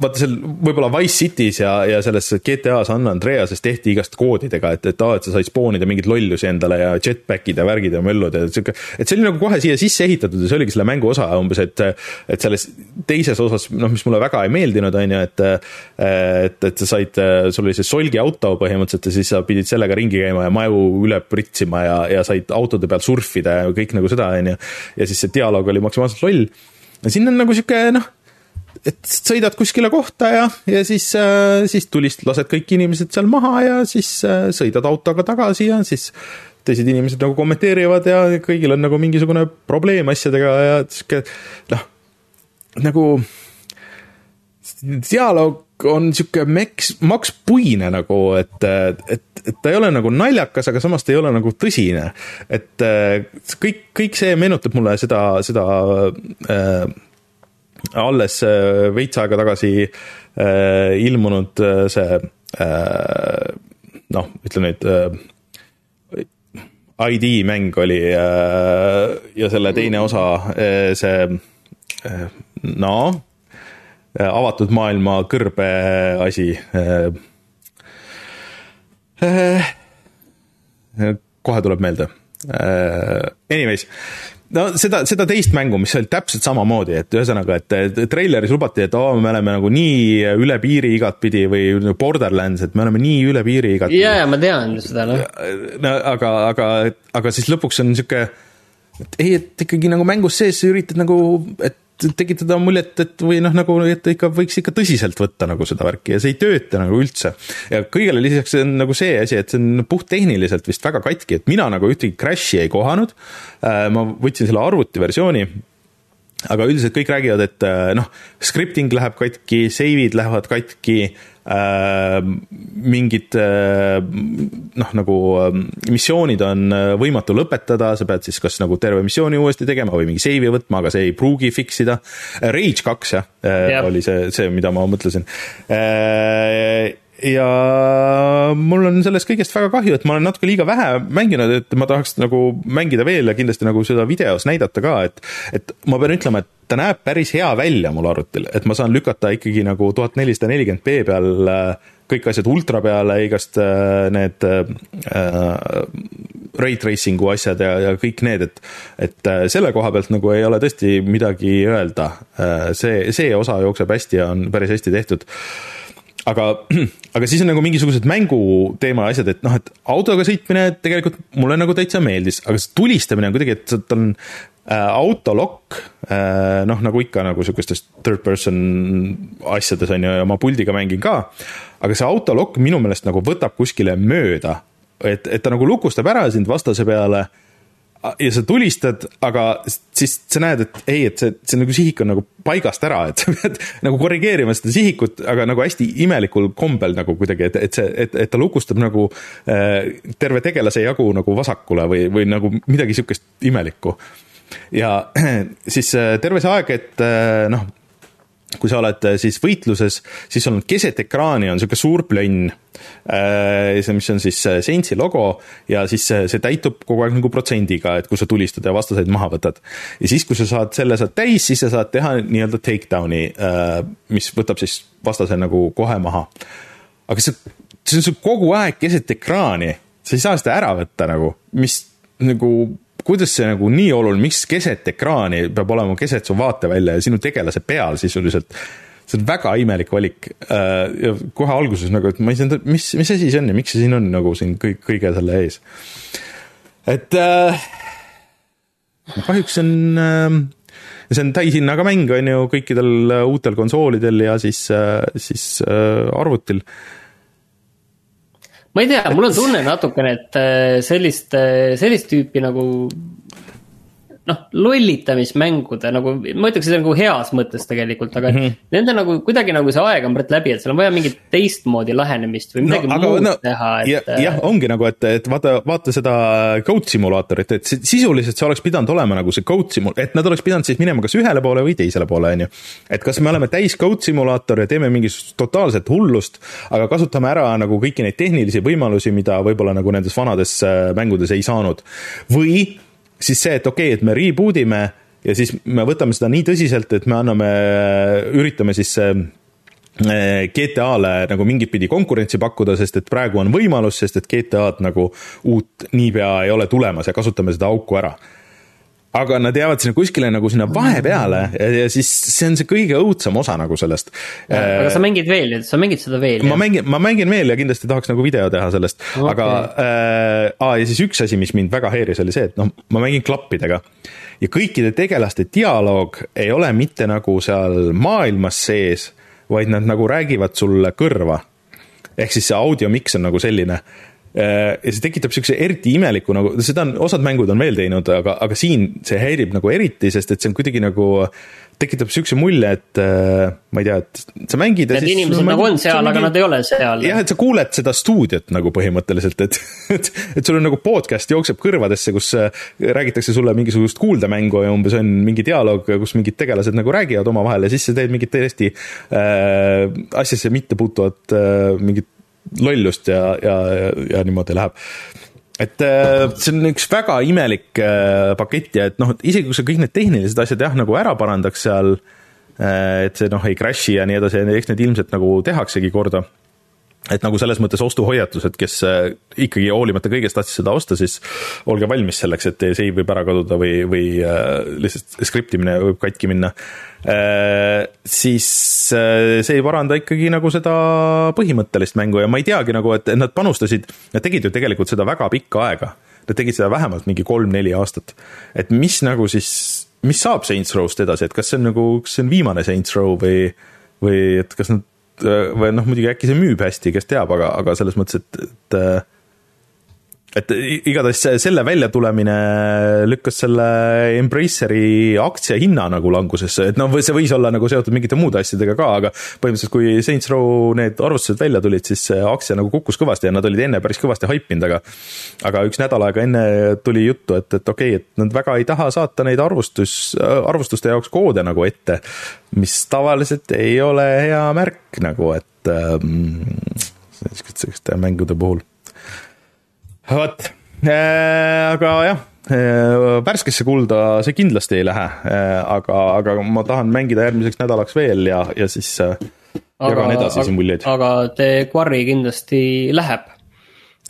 vaata seal võib-olla Wise City's ja, ja selles GTA San Andreases tehti igast koodidega, et, et aa, et sa said spoonida mingeid lollusi endale ja jetpack'id ja värgid ja möllud ja sihuke, et see oli nagu kohe siia sisse ehitatud ja see oligi selle mängu osa umbes, et et selles teises osas, noh, mis mulle väga ei meeldinud, on ju, et et, et sa said, sul oli see solgiauto põhimõtteliselt ja siis sa pidid sellega ringi käima ja maju üle pritsima ja, ja said autode peal surfida ja kõik nagu seda, on ju, ja siis see dialoog oli maksimaalselt loll. ja siin on nagu sihuke noh et sõidad kuskile kohta ja, ja siis, äh, siis tulist lased kõik inimesed seal maha ja siis äh, sõidad autoga tagasi ja siis teised inimesed nagu kommenteerivad ja kõigil on nagu mingisugune probleem asjadega ja sihuke noh, nagu dialoog on sihuke meks, makspuine nagu, et, et, et ta ei ole nagu naljakas, aga samas ta ei ole nagu tõsine. et äh, kõik, kõik see meenutab mulle seda, seda äh, alles äh, veits aega tagasi äh, ilmunud äh, see noh, ütleme nüüd ID mäng oli ja selle teine osa, see no avatud maailma kõrbe asi. kohe tuleb meelde. Anyways no seda, seda teist mängu, mis oli täpselt samamoodi, et ühesõnaga, et treileris lubati, et oo oh,, me oleme nagu nii üle piiri igatpidi või Borderlands, et me oleme nii üle piiri igatpidi. jaa, jaa, ma tean seda, noh. no aga, aga, aga siis lõpuks on niisugune, et ei, et ikkagi nagu mängus sees sa üritad nagu, et tekitada muljet, et või noh, nagu, et ikka võiks ikka tõsiselt võtta nagu seda värki ja see ei tööta nagu üldse. ja kõigele lisaks on nagu see asi, et see on puhttehniliselt vist väga katki, et mina nagu ühtegi crash'i ei kohanud. Äh, ma võtsin selle arvutiversiooni aga üldiselt kõik räägivad, et äh, noh, scripting läheb katki, save'id lähevad katki äh,, mingid äh, noh, nagu äh, missioonid on äh, võimatu lõpetada, sa pead siis kas nagu terve missiooni uuesti tegema või mingi save'i võtma, aga see ei pruugi fix ida. Rage kaks jah äh,, oli see, see, mida ma mõtlesin äh, ja mul on sellest kõigest väga kahju, et ma olen natuke liiga vähe mänginud, et ma tahaks nagu mängida veel ja kindlasti nagu seda videos näidata ka, et et ma pean ütlema, et ta näeb päris hea välja mul arvutil, et ma saan lükata ikkagi nagu tuhat nelisada nelikümmend B peal äh, kõik asjad ultra peale, igast äh, need äh, ray tracing'u asjad ja, ja kõik need, et et äh, selle koha pealt nagu ei ole tõesti midagi öelda. see, see osa jookseb hästi ja on päris hästi tehtud aga, aga siis on nagu mingisugused mänguteema asjad, et noh, et autoga sõitmine tegelikult mulle nagu täitsa meeldis, aga see tulistamine on kuidagi, et tal on äh, autolokk äh,, noh, nagu ikka nagu sihukestes third person asjades on ju, ja ma puldiga mängin ka. aga see autolokk minu meelest nagu võtab kuskile mööda, et, et ta nagu lukustab ära sind vastase peale ja sa tulistad, aga siis sa näed, et ei, et see, see nagu sihik on nagu paigast ära, et sa pead nagu korrigeerima seda sihikut, aga nagu hästi imelikul kombel nagu kuidagi, et, et see, et, et ta lukustab nagu äh, terve tegelase jagu nagu vasakule või, või nagu midagi sihukest imelikku. ja siis äh, terve see aeg, et äh, noh kui sa oled äh, siis võitluses, siis on keset ekraani on niisugune suur plönn, äh, see, mis on siis äh, Saintsi logo ja siis see, see täitub kogu aeg nagu protsendiga, et kui sa tulistad ja vastaseid maha võtad. ja siis, kui sa saad selle saad täis, siis sa saad teha nii-öelda takedown'i, mis võtab siis vastase nagu kohe maha. aga see, see on sul kogu aeg keset ekraani, sa ei saa seda ära võtta nagu, mis nagu kuidas see nagu nii oluline, miks keset ekraani peab olema keset su vaatevälja ja sinu tegelase peal sisuliselt? see on väga imelik valik. Äh, kohe alguses nagu, et ma ei saanud, mis, mis asi see on ja miks see siin on nagu siin kõik, kõige selle ees. et äh, kahjuks on äh, see on täishinnaga mäng, on ju, kõikidel uutel konsoolidel ja siis, siis arvutil ma ei tea, mul on tunne natukene, et sellist, sellist tüüpi nagu noh, lollitamismängude nagu, ma ütleks, see nagu heas mõttes tegelikult, aga mm -hmm. nende nagu kuidagi nagu see aeg on praegu läbi, et seal on vaja mingit teistmoodi lähenemist või midagi no, muud no, teha, et. jah, ongi nagu, et, et vaata, vaata seda code simulaatorit, et sisuliselt see oleks pidanud olema nagu see code simul-, et nad oleks pidanud siis minema kas ühele poole või teisele poole, on ju. et kas me oleme täis code simulaator ja teeme mingisugust totaalset hullust, aga kasutame ära nagu kõiki neid tehnilisi võimalusi, mida võib-olla nagu nendes vanades äh, mängudes ei saanud. või siis see, et okei okay,, et me reboot ime ja siis me võtame seda nii tõsiselt, et me anname, üritame siis äh, GTA-le nagu mingit pidi konkurentsi pakkuda, sest et praegu on võimalus, sest et GTA-d nagu uut niipea ei ole tulemas ja kasutame seda auku ära aga nad jäävad sinna kuskile nagu sinna vahepeale ja, ja siis see on see kõige õudsem osa nagu sellest. aga sa mängid veel, sa mängid seda veel? ma mängin, ma mängin veel ja kindlasti tahaks nagu video teha sellest okay., aga äh, aa, ja siis üks asi, mis mind väga häiris, oli see, et noh, ma mängin klappidega ja kõikide tegelaste dialoog ei ole mitte nagu seal maailmas sees, vaid nad nagu räägivad sulle kõrva. ehk siis see audiomix on nagu selline Äh, ja see tekitab niisuguse eriti imeliku nagu, seda on, osad mängud on veel teinud, aga, aga siin see häirib nagu eriti, sest et see on kuidagi nagu tekitab niisuguse mulje, et äh, ma ei tea, et sa mängid ja et siis inimesed nagu on seal, aga nad ei ole seal. jah, et sa kuuled seda stuudiot nagu põhimõtteliselt, et, et, et sul on nagu podcast jookseb kõrvadesse, kus äh, räägitakse sulle mingisugust kuuldemängu ja umbes on mingi dialoog, kus mingid tegelased nagu räägivad omavahel ja siis sa teed mingit täiesti äh, asjasse mittepuutuvat äh, mingit lollust ja, ja, ja, niimoodi läheb. Et äh, see on üks väga imelik äh, pakett ja et noh, et isegi kui sa kõik need tehnilised asjad jah, nagu ära parandaks seal, äh, et see noh, ei crash'i ja nii edasi, eks need ilmselt nagu tehaksegi korda et nagu selles mõttes ostuhoiatus, et kes ikkagi hoolimata kõigest tahtis seda osta, siis olge valmis selleks, et teie save võib ära kaduda või, või lihtsalt skriptimine võib katki minna Äh, siis äh, see ei paranda ikkagi nagu seda põhimõttelist mängu ja ma ei teagi nagu, et nad panustasid, nad tegid ju tegelikult seda väga pikka aega. Nad tegid seda vähemalt mingi kolm-neli aastat. et mis nagu siis, mis saab Saints Row'st edasi, et kas see on nagu, kas see on viimane Saints Row või, või et kas nad või noh, muidugi äkki see müüb hästi, kes teab, aga, aga selles mõttes, et, et et igatahes selle väljatulemine lükkas selle Embraceri aktsia hinna nagu langusesse, et noh, see võis olla nagu seotud mingite muude asjadega ka, aga põhimõtteliselt kui Saints Row need arvustused välja tulid, siis see aktsia nagu kukkus kõvasti ja nad olid enne päris kõvasti haipinud, aga aga üks nädal aega enne tuli juttu, et, et okei okay,, et nad väga ei taha saata neid arvustus, arvustuste jaoks koode nagu ette, mis tavaliselt ei ole hea märk nagu, et ähm, selliste mängude puhul vot, äh, aga jah, äh, värskesse kulda see kindlasti ei lähe, äh, aga, aga ma tahan mängida järgmiseks nädalaks veel ja, ja siis jagan edasi siin muljeid. aga The Quarry kindlasti läheb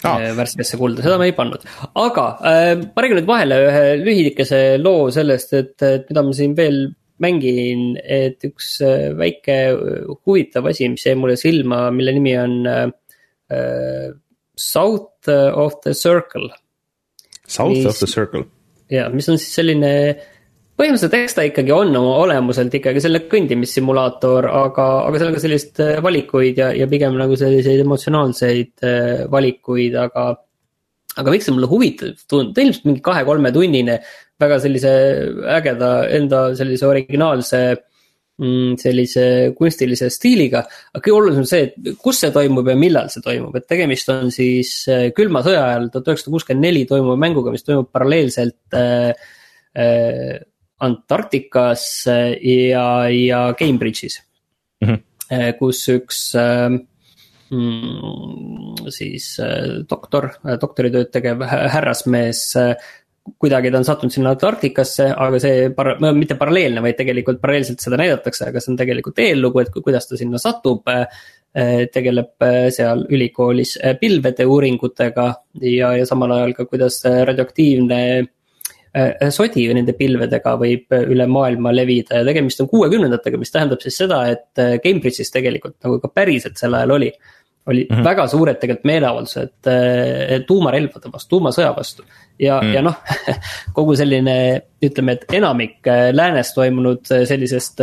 ah. värskesse kulda, seda me ei pannud. aga äh, ma räägin nüüd vahele ühe lühikese loo sellest, et, et mida ma siin veel mängin, et üks väike huvitav asi, mis jäi mulle silma, mille nimi on äh, South of the Circle. South mis, of the Circle. ja, mis on siis selline, põhimõtteliselt eks ta ikkagi on oma olemuselt ikkagi selline kõndimissimulaator, aga, aga seal on ka sellist äh, valikuid ja, ja pigem nagu selliseid emotsionaalseid äh, valikuid, aga. aga miks see mulle huvitav tundub, ta ilmselt mingi kahe-kolmetunnine, väga sellise ägeda enda sellise originaalse Mm, sellise kunstilise stiiliga. aga kõige olulisem on see, et kus see toimub ja millal see toimub, et tegemist on siis äh, külma sõja ajal tuhat üheksasada kuuskümmend neli toimuva mänguga, mis toimub paralleelselt äh, äh, Antarktikas äh, ja, ja Cambridge'is mm. -hmm. kus üks äh, mm, siis äh, doktor, doktoritööd tegev härrasmees kuidagi ta on sattunud sinna Antarktikasse, aga see para-, mitte paralleelne, vaid tegelikult paralleelselt seda näidatakse, aga see on tegelikult eellugu, et kuidas ta sinna satub. Eh, tegeleb eh, seal ülikoolis eh, pilvede uuringutega ja, ja samal ajal ka, kuidas radioaktiivne sodi nende pilvedega võib üle maailma levida ja tegemist on kuuekümnendatega, mis tähendab siis seda, et Cambridge'is tegelikult nagu ka päriselt sel ajal oli olid mm -hmm. väga suured tegelikult meeleavaldused äh, tuumarelvade vastu, tuumasõja vastu. ja mm, -hmm. ja noh kogu selline, ütleme, et enamik äh, läänes toimunud äh, sellisest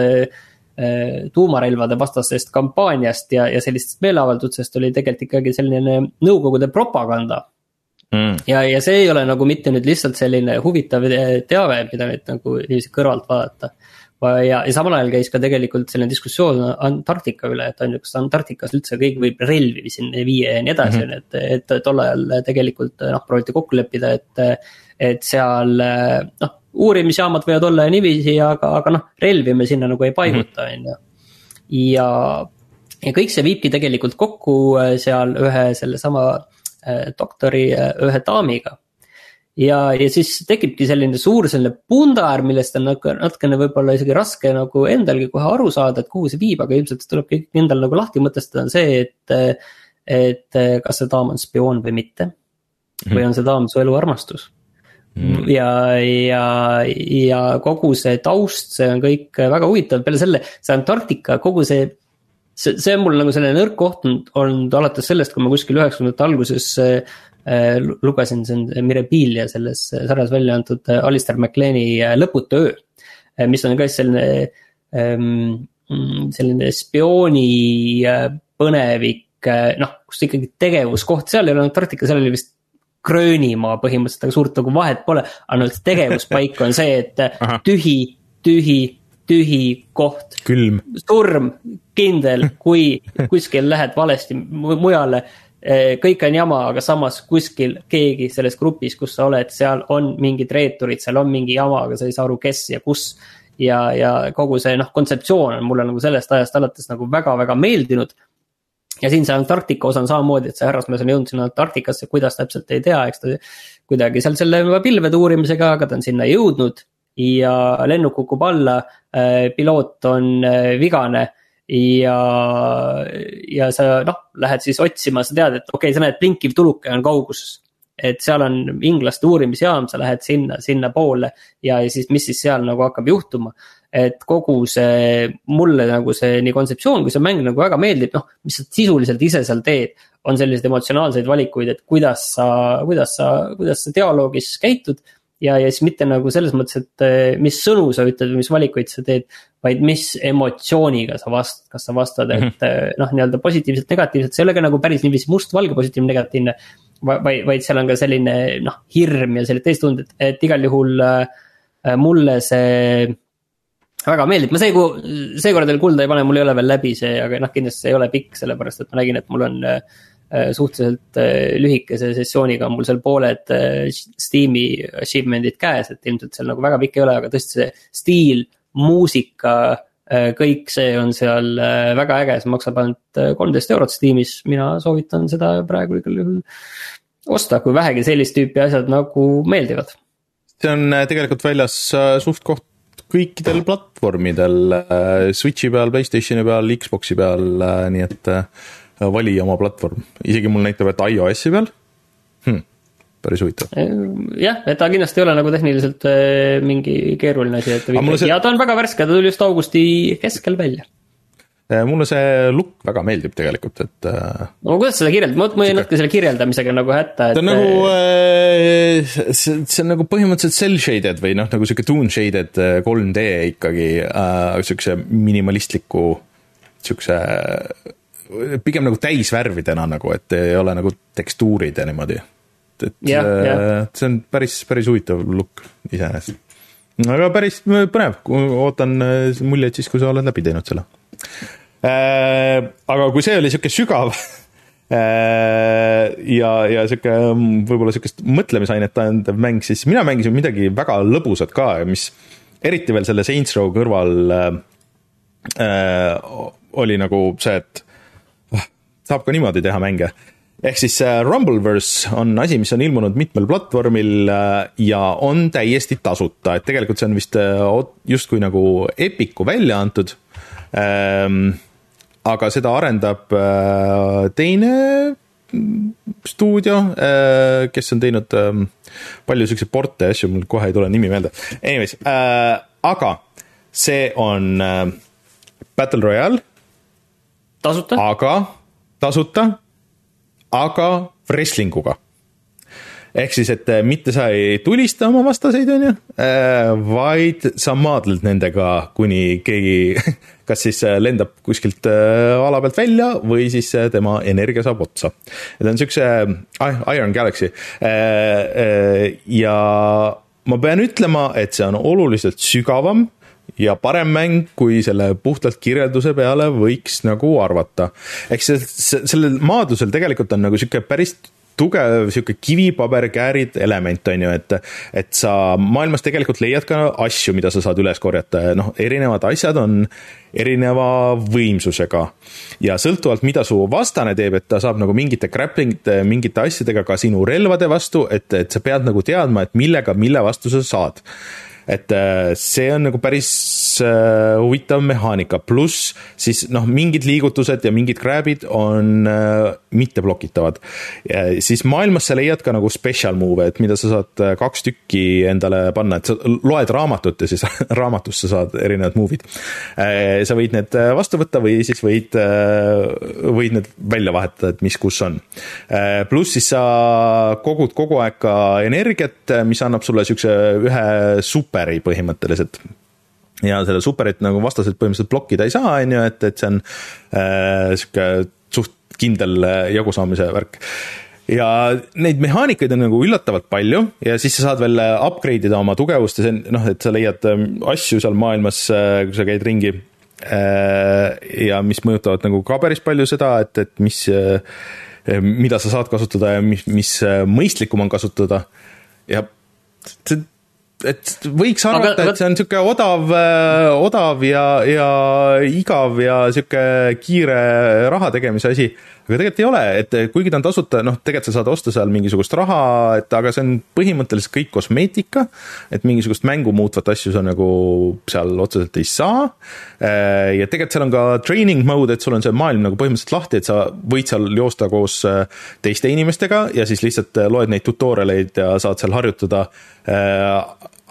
tuumarelvade vastasest kampaaniast ja, ja sellistest meeleavaldustest oli tegelikult ikkagi selline nõukogude propaganda mm.. ja, ja see ei ole nagu mitte nüüd lihtsalt selline huvitav teave, mida nüüd nagu niiviisi kõrvalt vaadata ja, ja samal ajal käis ka tegelikult selline diskussioon Antarktika üle, et on ju, kas Antarktikas üldse keegi võib relvi sinna viia ja nii edasi, on ju, et, et tol ajal tegelikult noh, prooviti kokku leppida, et. et seal noh, uurimisjaamad võivad olla ja niiviisi, aga, aga noh, relvi me sinna nagu ei paiguta, mhm. on ju. ja, ja kõik see viibki tegelikult kokku seal ühe sellesama äh, doktori, äh, ühe daamiga ja, ja siis tekibki selline suur selline pundar, millest on nagu natukene võib-olla isegi raske nagu endalgi kohe aru saada, et kuhu see viib, aga ilmselt tuleb kõik endal nagu lahti mõtestada, on see, et. et kas see daam on spioon või mitte mm -hmm. või on see daam su elu armastus mm. ja, ja, ja kogu see taust, see on kõik väga huvitav, peale selle, see Antarktika, kogu see see, see on mul nagu selline nõrk koht olnud alates sellest, kui ma kuskil üheksakümnendate alguses Äh, lugesin, see on Mirabilia selles sarjas välja antud äh, Alistair MacLeani äh, Lõputu öö. mis on ka selline, ähm, selline spiooni põnevik, noh, kus ikkagi tegevuskoht, seal ei ole Antarktika, seal oli vist Gröönimaa põhimõtteliselt, aga suurt nagu vahet pole. no tegevuspaik on see, et tühi, tühi, tühi koht. külm. surm, kindel, kui kuskil lähed valesti mujale kõik on jama, aga samas kuskil keegi selles grupis, kus sa oled, seal on mingid reeturid, seal on mingi jama, aga sa ei saa aru, kes ja kus. ja, ja kogu see noh, kontseptsioon on mulle nagu sellest ajast alates nagu väga-väga meeldinud. ja siin see Antarktika osa on samamoodi, et see härrasmees on jõudnud sinna Antarktikasse, kuidas täpselt ei tea, eks ta kuidagi seal selle pilvede uurimisega, aga ta on sinna jõudnud. ja lennuk kukub alla, eh, piloot on eh, vigane ja, ja sa noh, lähed siis otsima, sa tead, et okei okay,, sa näed blinkiv tuluke on kauguses. et seal on inglaste uurimisjaam, sa lähed sinna, sinnapoole ja siis, mis siis seal nagu hakkab juhtuma. et kogu see, mulle nagu see nii kontseptsioon kui see mäng nagu väga meeldib, noh, mis sa sisuliselt ise seal teed. on selliseid emotsionaalseid valikuid, et kuidas sa, kuidas sa, kuidas sa dialoogis käitud ja, ja siis mitte nagu selles mõttes, et eh, mis sõnu sa ütled või mis valikuid sa teed. vaid mis emotsiooniga sa vastad, kas sa vastad, et mm -hmm. noh, nii-öelda positiivselt, negatiivselt, see ei ole ka nagu päris niiviisi mustvalge positiivne, negatiivne. vaid, vaid seal on ka selline noh, hirm ja sellised teised tunded, et igal juhul äh, mulle see väga meeldib, ma seekord, seekord veel kulda ei pane, mul ei ole veel läbi see, aga noh, kindlasti see ei ole pikk, sellepärast et ma nägin, et mul on Äh, suhteliselt äh, lühikese sessiooniga on mul seal pooled äh, Steam'i achievement'id käes, et ilmselt seal nagu väga pikk ei ole, aga tõesti see stiil, muusika, kõik see on seal väga äge, see maksab ainult kolmteist eurot Steam'is, mina soovitan seda praegu igal juhul osta, kui vähegi sellist tüüpi asjad nagu meeldivad. see on tegelikult väljas suht koht kõikidel platvormidel, Switch'i peal, Playstationi peal, Xbox'i peal, nii et vali oma platvorm, isegi mul näitab, et iOS-i peal hm,. päris huvitav. jah, et ta kindlasti ei ole nagu tehniliselt äh, mingi keeruline asi, et see... ja ta on väga värske, ta tuli just augusti keskel välja äh, mulle see look väga meeldib tegelikult, et. Äh, no kuidas seda kirjeldada, ma, ma jäin natuke selle kirjeldamisega nagu hätta, et. ta on nagu äh,, see, see on nagu põhimõtteliselt cell shaded või noh, nagu sihuke toon shaded 3D ikkagi äh,, sihukese minimalistliku, sihukese pigem nagu täisvärvidena nagu, et ei ole nagu tekstuurid ja niimoodi. et ja, ja. see on päris, päris huvitav look iseenesest. aga päris põnev, ootan äh, muljeid siis, kui sa oled läbi teinud selle. Äh, aga kui see oli sihuke sügav äh, ja, ja sihuke võib-olla sihukest mõtlemisainet andev mäng, siis mina mängisin midagi väga lõbusat ka, mis eriti veel selle Saints Row kõrval äh, oli nagu see, et saab ka niimoodi teha mänge. ehk siis äh, Rumbleverse on asi, mis on ilmunud mitmel platvormil äh, ja on täiesti tasuta, et tegelikult see on vist äh, justkui nagu Epiku välja antud. Ähm, aga seda arendab teine stuudio, kes on teinud ähm, palju siukseid porte ja asju, mul kohe ei tule nimi meelde. Anyways, aga see on Battle Royale. tasuta. aga tasuta aga wrestling uga ehk siis, et äh, mitte sa ei tulista oma vastaseid, on ju, äh, vaid sa maadled nendega, kuni keegi kas siis äh, lendab kuskilt ala pealt välja või siis tema energia saab otsa. et on siukse Iron Galaxy ja ma pean ütlema, et see on oluliselt sügavam ja parem mäng, kui selle puhtalt kirjelduse peale võiks nagu arvata. ehk see, sellel maadlusel tegelikult on nagu sihuke päris tugev sihuke kivipaberkäärid element, on ju, et, et sa maailmas tegelikult leiad ka asju, mida sa saad üles korjata ja noh, erinevad asjad on erineva võimsusega. ja sõltuvalt, mida su vastane teeb, et ta saab nagu mingite grappling'ite, mingite asjadega ka sinu relvade vastu, et, et sa pead nagu teadma, et millega, mille vastu sa saad et äh, see on nagu päris äh, huvitav mehaanika, pluss siis noh, mingid liigutused ja mingid grab'id on äh, mitte blokitavad. siis maailmas sa leiad ka nagu special move'e, et mida sa saad kaks tükki endale panna, et sa loed raamatut ja siis raamatust sa saad erinevad move'id. sa võid need vastu võtta või siis võid, võid need välja vahetada, et mis kus on. pluss siis sa kogud kogu aeg ka energiat, mis annab sulle siukse ühe super superi põhimõtteliselt ja selle superit nagu vastased põhimõtteliselt blokkida ei saa, on ju, et, et see on äh, sihuke suht kindel äh, jagusaamise värk ja neid mehaanikaid on nagu üllatavalt palju ja siis sa saad veel upgrade ida oma tugevust ja see on noh, et sa leiad ähm, asju seal maailmas, äh, kui sa käid ringi. Äh, ja mis mõjutavad nagu ka päris palju seda, et, et mis, mida sa saad kasutada ja mis, mis mõistlikum on kasutada. ja see et võiks arvata, et see on niisugune odav, äh, odav ja, ja igav ja niisugune kiire raha tegemise asi, aga tegelikult ei ole, et kuigi ta on tasuta, noh, tegelikult sa saad osta seal mingisugust raha, et aga see on põhimõtteliselt kõik kosmeetika, et mingisugust mängu muutvat asju sa nagu seal otseselt ei saa. Äh, ja tegelikult seal on ka training mode, et sul on see maailm nagu põhimõtteliselt lahti, et sa võid seal joosta koos äh, teiste inimestega ja siis lihtsalt loed neid tutorialeid ja saad seal harjutada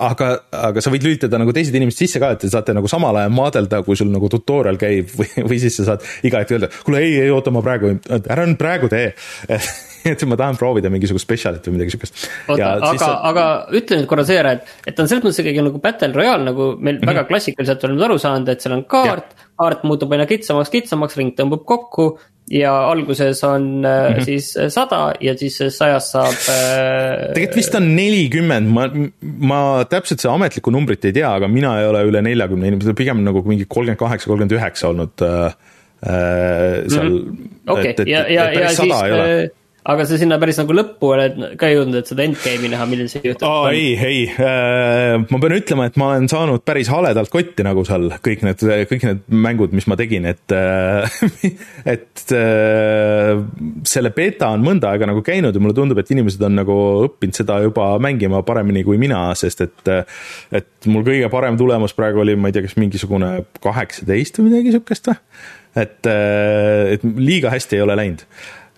aga, aga sa võid lülitada nagu teised inimesed sisse ka, et te saate nagu samal ajal maadelda, kui sul nagu tutorial käib või, või siis sa saad iga hetk öelda, kuule ei, ei oota, ma praegu, ära nüüd praegu tee et ma tahan proovida mingisugust spetsialit või midagi siukest. oota, aga sa..., aga ütle nüüd korra seejärel, et, et ta on selles mõttes ikkagi nagu battle royale, nagu meil mm -hmm. väga klassikaliselt oleme aru saanud, et seal on kaart, kaart muutub aina kitsamaks, kitsamaks, ring tõmbub kokku ja alguses on mm -hmm. siis äh, sada ja siis sajast saab äh.... tegelikult vist on nelikümmend, ma, ma täpselt see ametlikku numbrit ei tea, aga mina ei ole üle neljakümne inimese, pigem nagu mingi kolmkümmend kaheksa, kolmkümmend üheksa olnud äh, äh seal mm. -hmm. okei okay., ja, ja, ja siis aga sa sinna päris nagu lõppu oled ka jõudnud, et seda endgame'i näha, millal see juhtub? aa ei, ei äh,, ma pean ütlema, et ma olen saanud päris haledalt kotti nagu seal kõik need, kõik need mängud, mis ma tegin, et äh, et äh, selle beeta on mõnda aega nagu käinud ja mulle tundub, et inimesed on nagu õppinud seda juba mängima paremini kui mina, sest et et mul kõige parem tulemus praegu oli, ma ei tea, kas mingisugune kaheksateist või midagi sihukest või? et, et liiga hästi ei ole läinud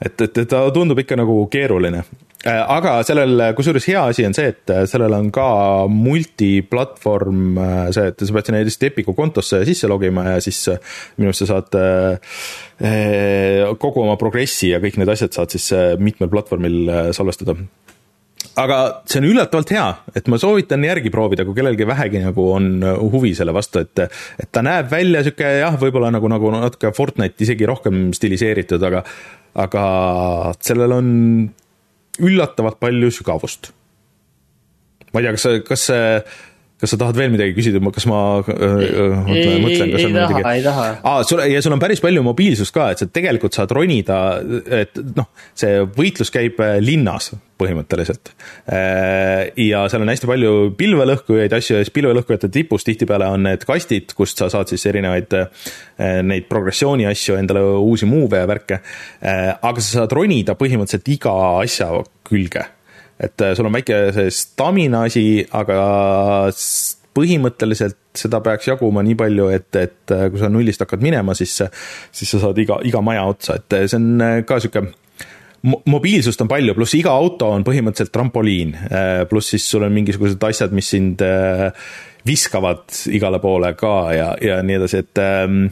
et, et, ta tundub ikka nagu keeruline. Äh, aga sellel, kusjuures hea asi on see, et äh, sellel on ka multiplatvorm, äh, see, et sa pead sinna lihtsalt Epiku kontosse sisse logima ja siis minu arust sa saad kogu oma progressi ja kõik need asjad saad siis mitmel platvormil salvestada aga see on üllatavalt hea, et ma soovitan järgi proovida, kui kellelgi vähegi nagu on huvi selle vastu, et et ta näeb välja sihuke jah, võib-olla nagu, nagu natuke Fortnite isegi rohkem stiliseeritud, aga aga sellel on üllatavalt palju sügavust. ma ei tea, kas, kas see kas sa tahad veel midagi küsida, kas ma äh, mõtlen, kas on midagi? ei taha, ei taha. sul, ja sul on päris palju mobiilsust ka, et sa tegelikult saad ronida, et noh, see võitlus käib äh, linnas põhimõtteliselt. Äh, ja seal on hästi palju pilvelõhkujaid asju ja siis pilvelõhkujate tipus tihtipeale on need kastid, kust sa saad siis erinevaid neid progressiooni asju, endale uusi move'e ja värke. aga sa saad ronida põhimõtteliselt iga asja külge et äh, sul on väike see stamina asi, aga põhimõtteliselt seda peaks jaguma nii palju, et, et äh, kui sa nullist hakkad minema, siis, siis sa saad iga, iga maja otsa, et äh, see on ka sihuke mobiilsust on palju, pluss iga auto on põhimõtteliselt trampoliin, pluss siis sul on mingisugused asjad, mis sind viskavad igale poole ka ja, ja nii edasi, et ähm,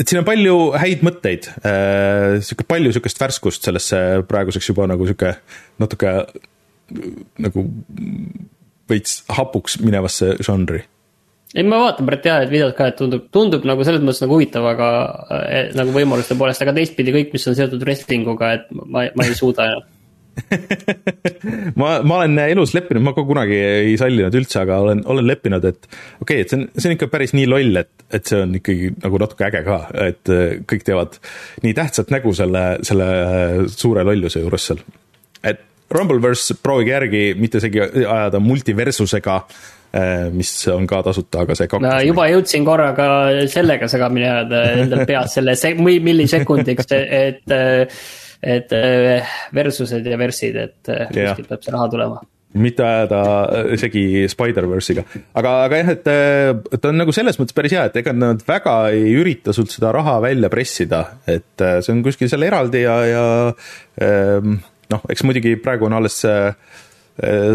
et siin on palju häid mõtteid äh,, sihuke palju sihukest värskust sellesse praeguseks juba nagu sihuke natuke nagu veits hapuks minevasse žanri. Ei, ma vaatan praegu jah, et videot ka, et tundub, tundub nagu selles mõttes nagu huvitav, aga eh, nagu võimaluste poolest, aga teistpidi kõik, mis on seotud wrestling uga, et ma, ma ei suuda enam ma, ma olen elus leppinud, ma ka kunagi ei sallinud üldse, aga olen, olen leppinud, et okei okay,, et see on, see on ikka päris nii loll, et, et see on ikkagi nagu natuke äge ka, et eh, kõik teevad nii tähtsat nägu selle, selle suure lolluse juures seal. et Rumbleverse proovige järgi, mitte isegi ajada multiversusega, eh, mis on ka tasuta, aga see kaktus no, juba jõudsin korraga sellega segamini ajada endal peas selle se-, millisekundiks, et et versused ja versid, et kuskilt peab see raha tulema. Mitte ajada segi Spider-verse'iga, aga, aga jah, et ta on nagu selles mõttes päris hea, et ega nad väga ei ürita sult seda raha välja pressida, et see on kuskil seal eraldi ja, ja ehm, noh, eks muidugi praegu on alles äh,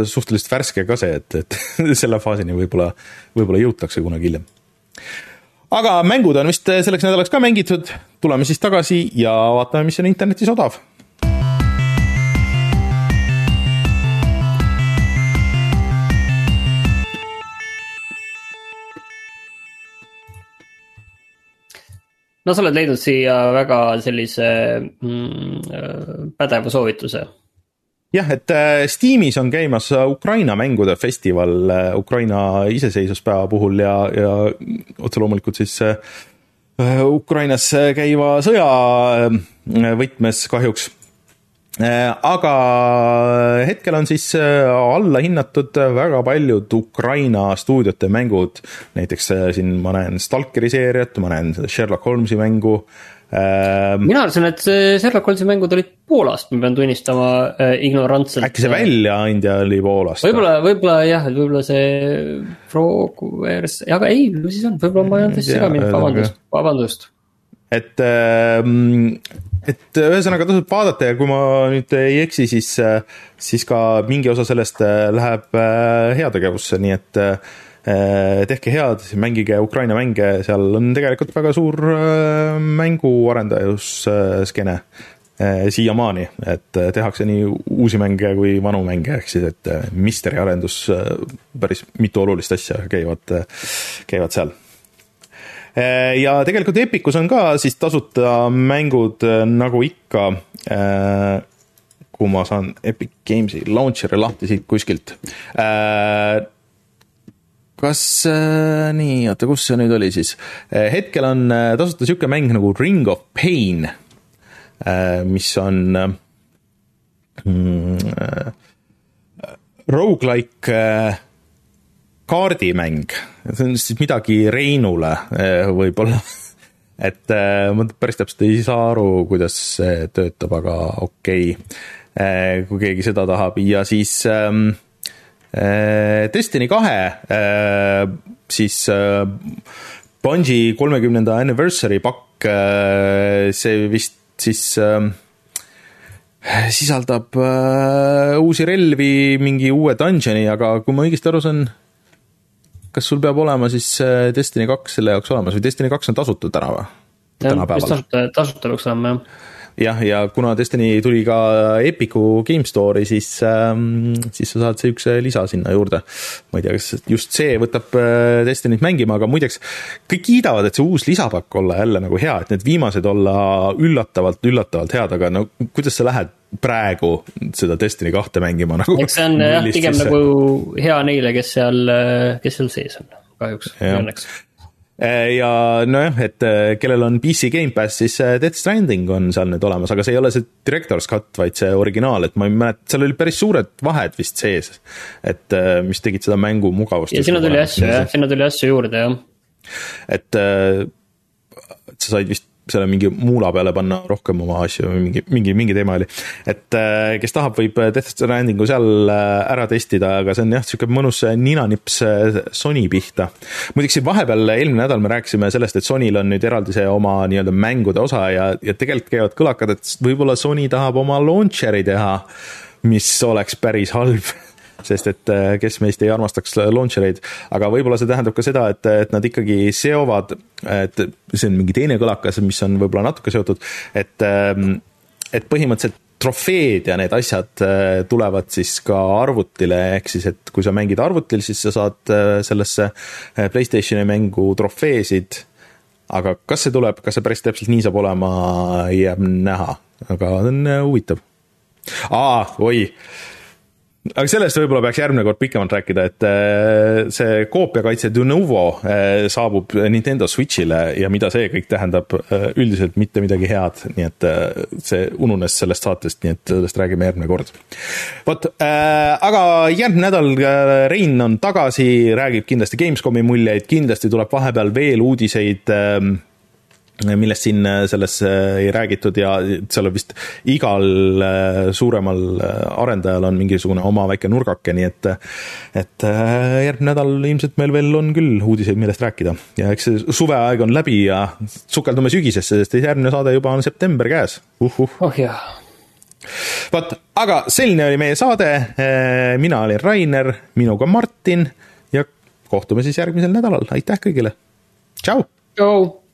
suhteliselt värske ka see, et, et selle faasini võib-olla, võib-olla jõutakse kunagi hiljem. Aga mängud on vist selleks nädalaks ka mängitud, tuleme siis tagasi ja vaatame, mis on internetis odav no sa oled leidnud siia väga sellise mm, äh, pädeva soovituse. Jah, et äh, Steamis on käimas Ukraina mängude festival äh, Ukraina iseseisvuspäeva puhul ja, ja otse loomulikult siis Ukrainas käiva sõja võtmes kahjuks Äh, aga hetkel on siis äh, alla hinnatud väga paljud Ukraina stuudiote mängud, näiteks äh, siin ma näen Stalkeri seeriat, ma näen Sherlock Holmesi mängu. Ähm, mina arvasin, et Sherlock Holmesi mängud olid Poolast, ma pean tunnistama ignorantselt. äkki see väljaandja oli Poolast? võib-olla, võib-olla jah, võib-olla see Frogwares, aga ei, mis siis on, võib-olla ma ei olnud hästi segamini, vabandust, vabandust. et ähm, et ühesõnaga tasub vaadata ja kui ma nüüd ei eksi, siis, siis ka mingi osa sellest äh, läheb äh, heategevusse, nii et äh, tehke head, mängige Ukraina mänge, seal on tegelikult väga suur mänguarendajuskeene siiamaani, et tehakse nii uusi mänge kui vanu mänge, ehk siis et misteri arendus, päris mitu olulist asja käivad, käivad seal ja tegelikult Epicus on ka siis tasuta mängud nagu ikka. Kui ma saan Epic Games'i launcher'i lahti siit kuskilt. Kas nii, oota, kus see nüüd oli siis? hetkel on tasuta sihuke mäng nagu Ring of Pain, mis on mm, rogu-like kaardimäng, see on siis midagi Reinule võib-olla. Et ma päris täpselt ei saa aru, kuidas see töötab, aga okei. Okay.. Kui keegi seda tahab. Ja siis ähm, Destiny kahe äh, siis äh, Bungi kolmekümnenda anniversary pakk äh,, see vist siis äh, sisaldab äh, uusi relvi, mingi uue dungeon'i, aga kui ma õigesti aru saan, kas sul peab olema siis äh, Destiny kaks selle jaoks olemas või Destiny kaks on tasuta täna või? tänapäeval. tasuta, tasuta peaks olema jah jah, ja kuna Destiny tuli ka Epicu Game Store'i, siis ähm,, siis sa saad siukse lisa sinna juurde. ma ei tea, kas just see võtab äh, Destiny't mängima, aga muideks kõik kiidavad, et see uus lisapakk olla jälle nagu hea, et need viimased olla üllatavalt, üllatavalt head, aga no kuidas sa lähed praegu seda Destiny kahte mängima nagu. eks see on jah, pigem nagu hea neile, kes seal, kes seal sees on, kahjuks ja õnneks ja nojah, et äh, kellel on PC Gamepass, siis äh, Death Stranding on seal nüüd olemas, aga see ei ole see Director's Cut, vaid see originaal, et ma ei mäleta, seal oli päris suured vahed vist sees. et mis tegid seda mängu mugavust. ja sinna tuli asju jah, sinna tuli asju juurde jah. et sa said vist selle mingi muula peale panna rohkem oma asju või mingi, mingi, mingi teema oli. et äh, kes tahab, võib Death Strandingu seal äh, ära testida, aga see on jah, sihuke mõnus ninanips äh, Sony pihta. muideks siin vahepeal, eelmine nädal me rääkisime sellest, et Sonyl on nüüd eraldi see oma nii-öelda mängude osa ja, ja tegelikult käivad kõlakad, et võib-olla Sony tahab oma launcher'i teha, mis oleks päris halb sest et kes meist ei armastaks launcher eid, aga võib-olla see tähendab ka seda, et, et nad ikkagi seovad, et see on mingi teine kõlakas, mis on võib-olla natuke seotud, et, et põhimõtteliselt trofeed ja need asjad äh, tulevad siis ka arvutile, ehk siis, et kui sa mängid arvutil, siis sa saad äh, sellesse äh, Playstationi mängu trofeesid. aga kas see tuleb, kas see päris täpselt nii saab olema, jääb näha, aga on huvitav. aa, oi aga sellest võib-olla peaks järgmine kord pikemalt rääkida, et äh, see koopiakaitse Denuvo äh, saabub Nintendo Switch'ile ja mida see kõik tähendab, äh, üldiselt mitte midagi head, nii et see ununes sellest saatest, nii et sellest räägime järgmine kord. vot, aga järgmine nädal Rein on tagasi, räägib kindlasti Gamescomi muljeid, kindlasti tuleb vahepeal veel uudiseid ähm, millest siin äh, selles äh, ei räägitud ja seal on vist igal äh, suuremal arendajal on mingisugune oma väike nurgake, nii et et järgmine nädal ilmselt meil veel on küll uudiseid, millest rääkida. ja eks see suveaeg on läbi ja sukeldume sügisesse, sest järgmine saade juba on september käes uh. -huh. oh jaa. vot, aga selline oli meie saade, mina olin Rainer, minuga Martin ja kohtume siis järgmisel nädalal, aitäh kõigile, tšau! tšau!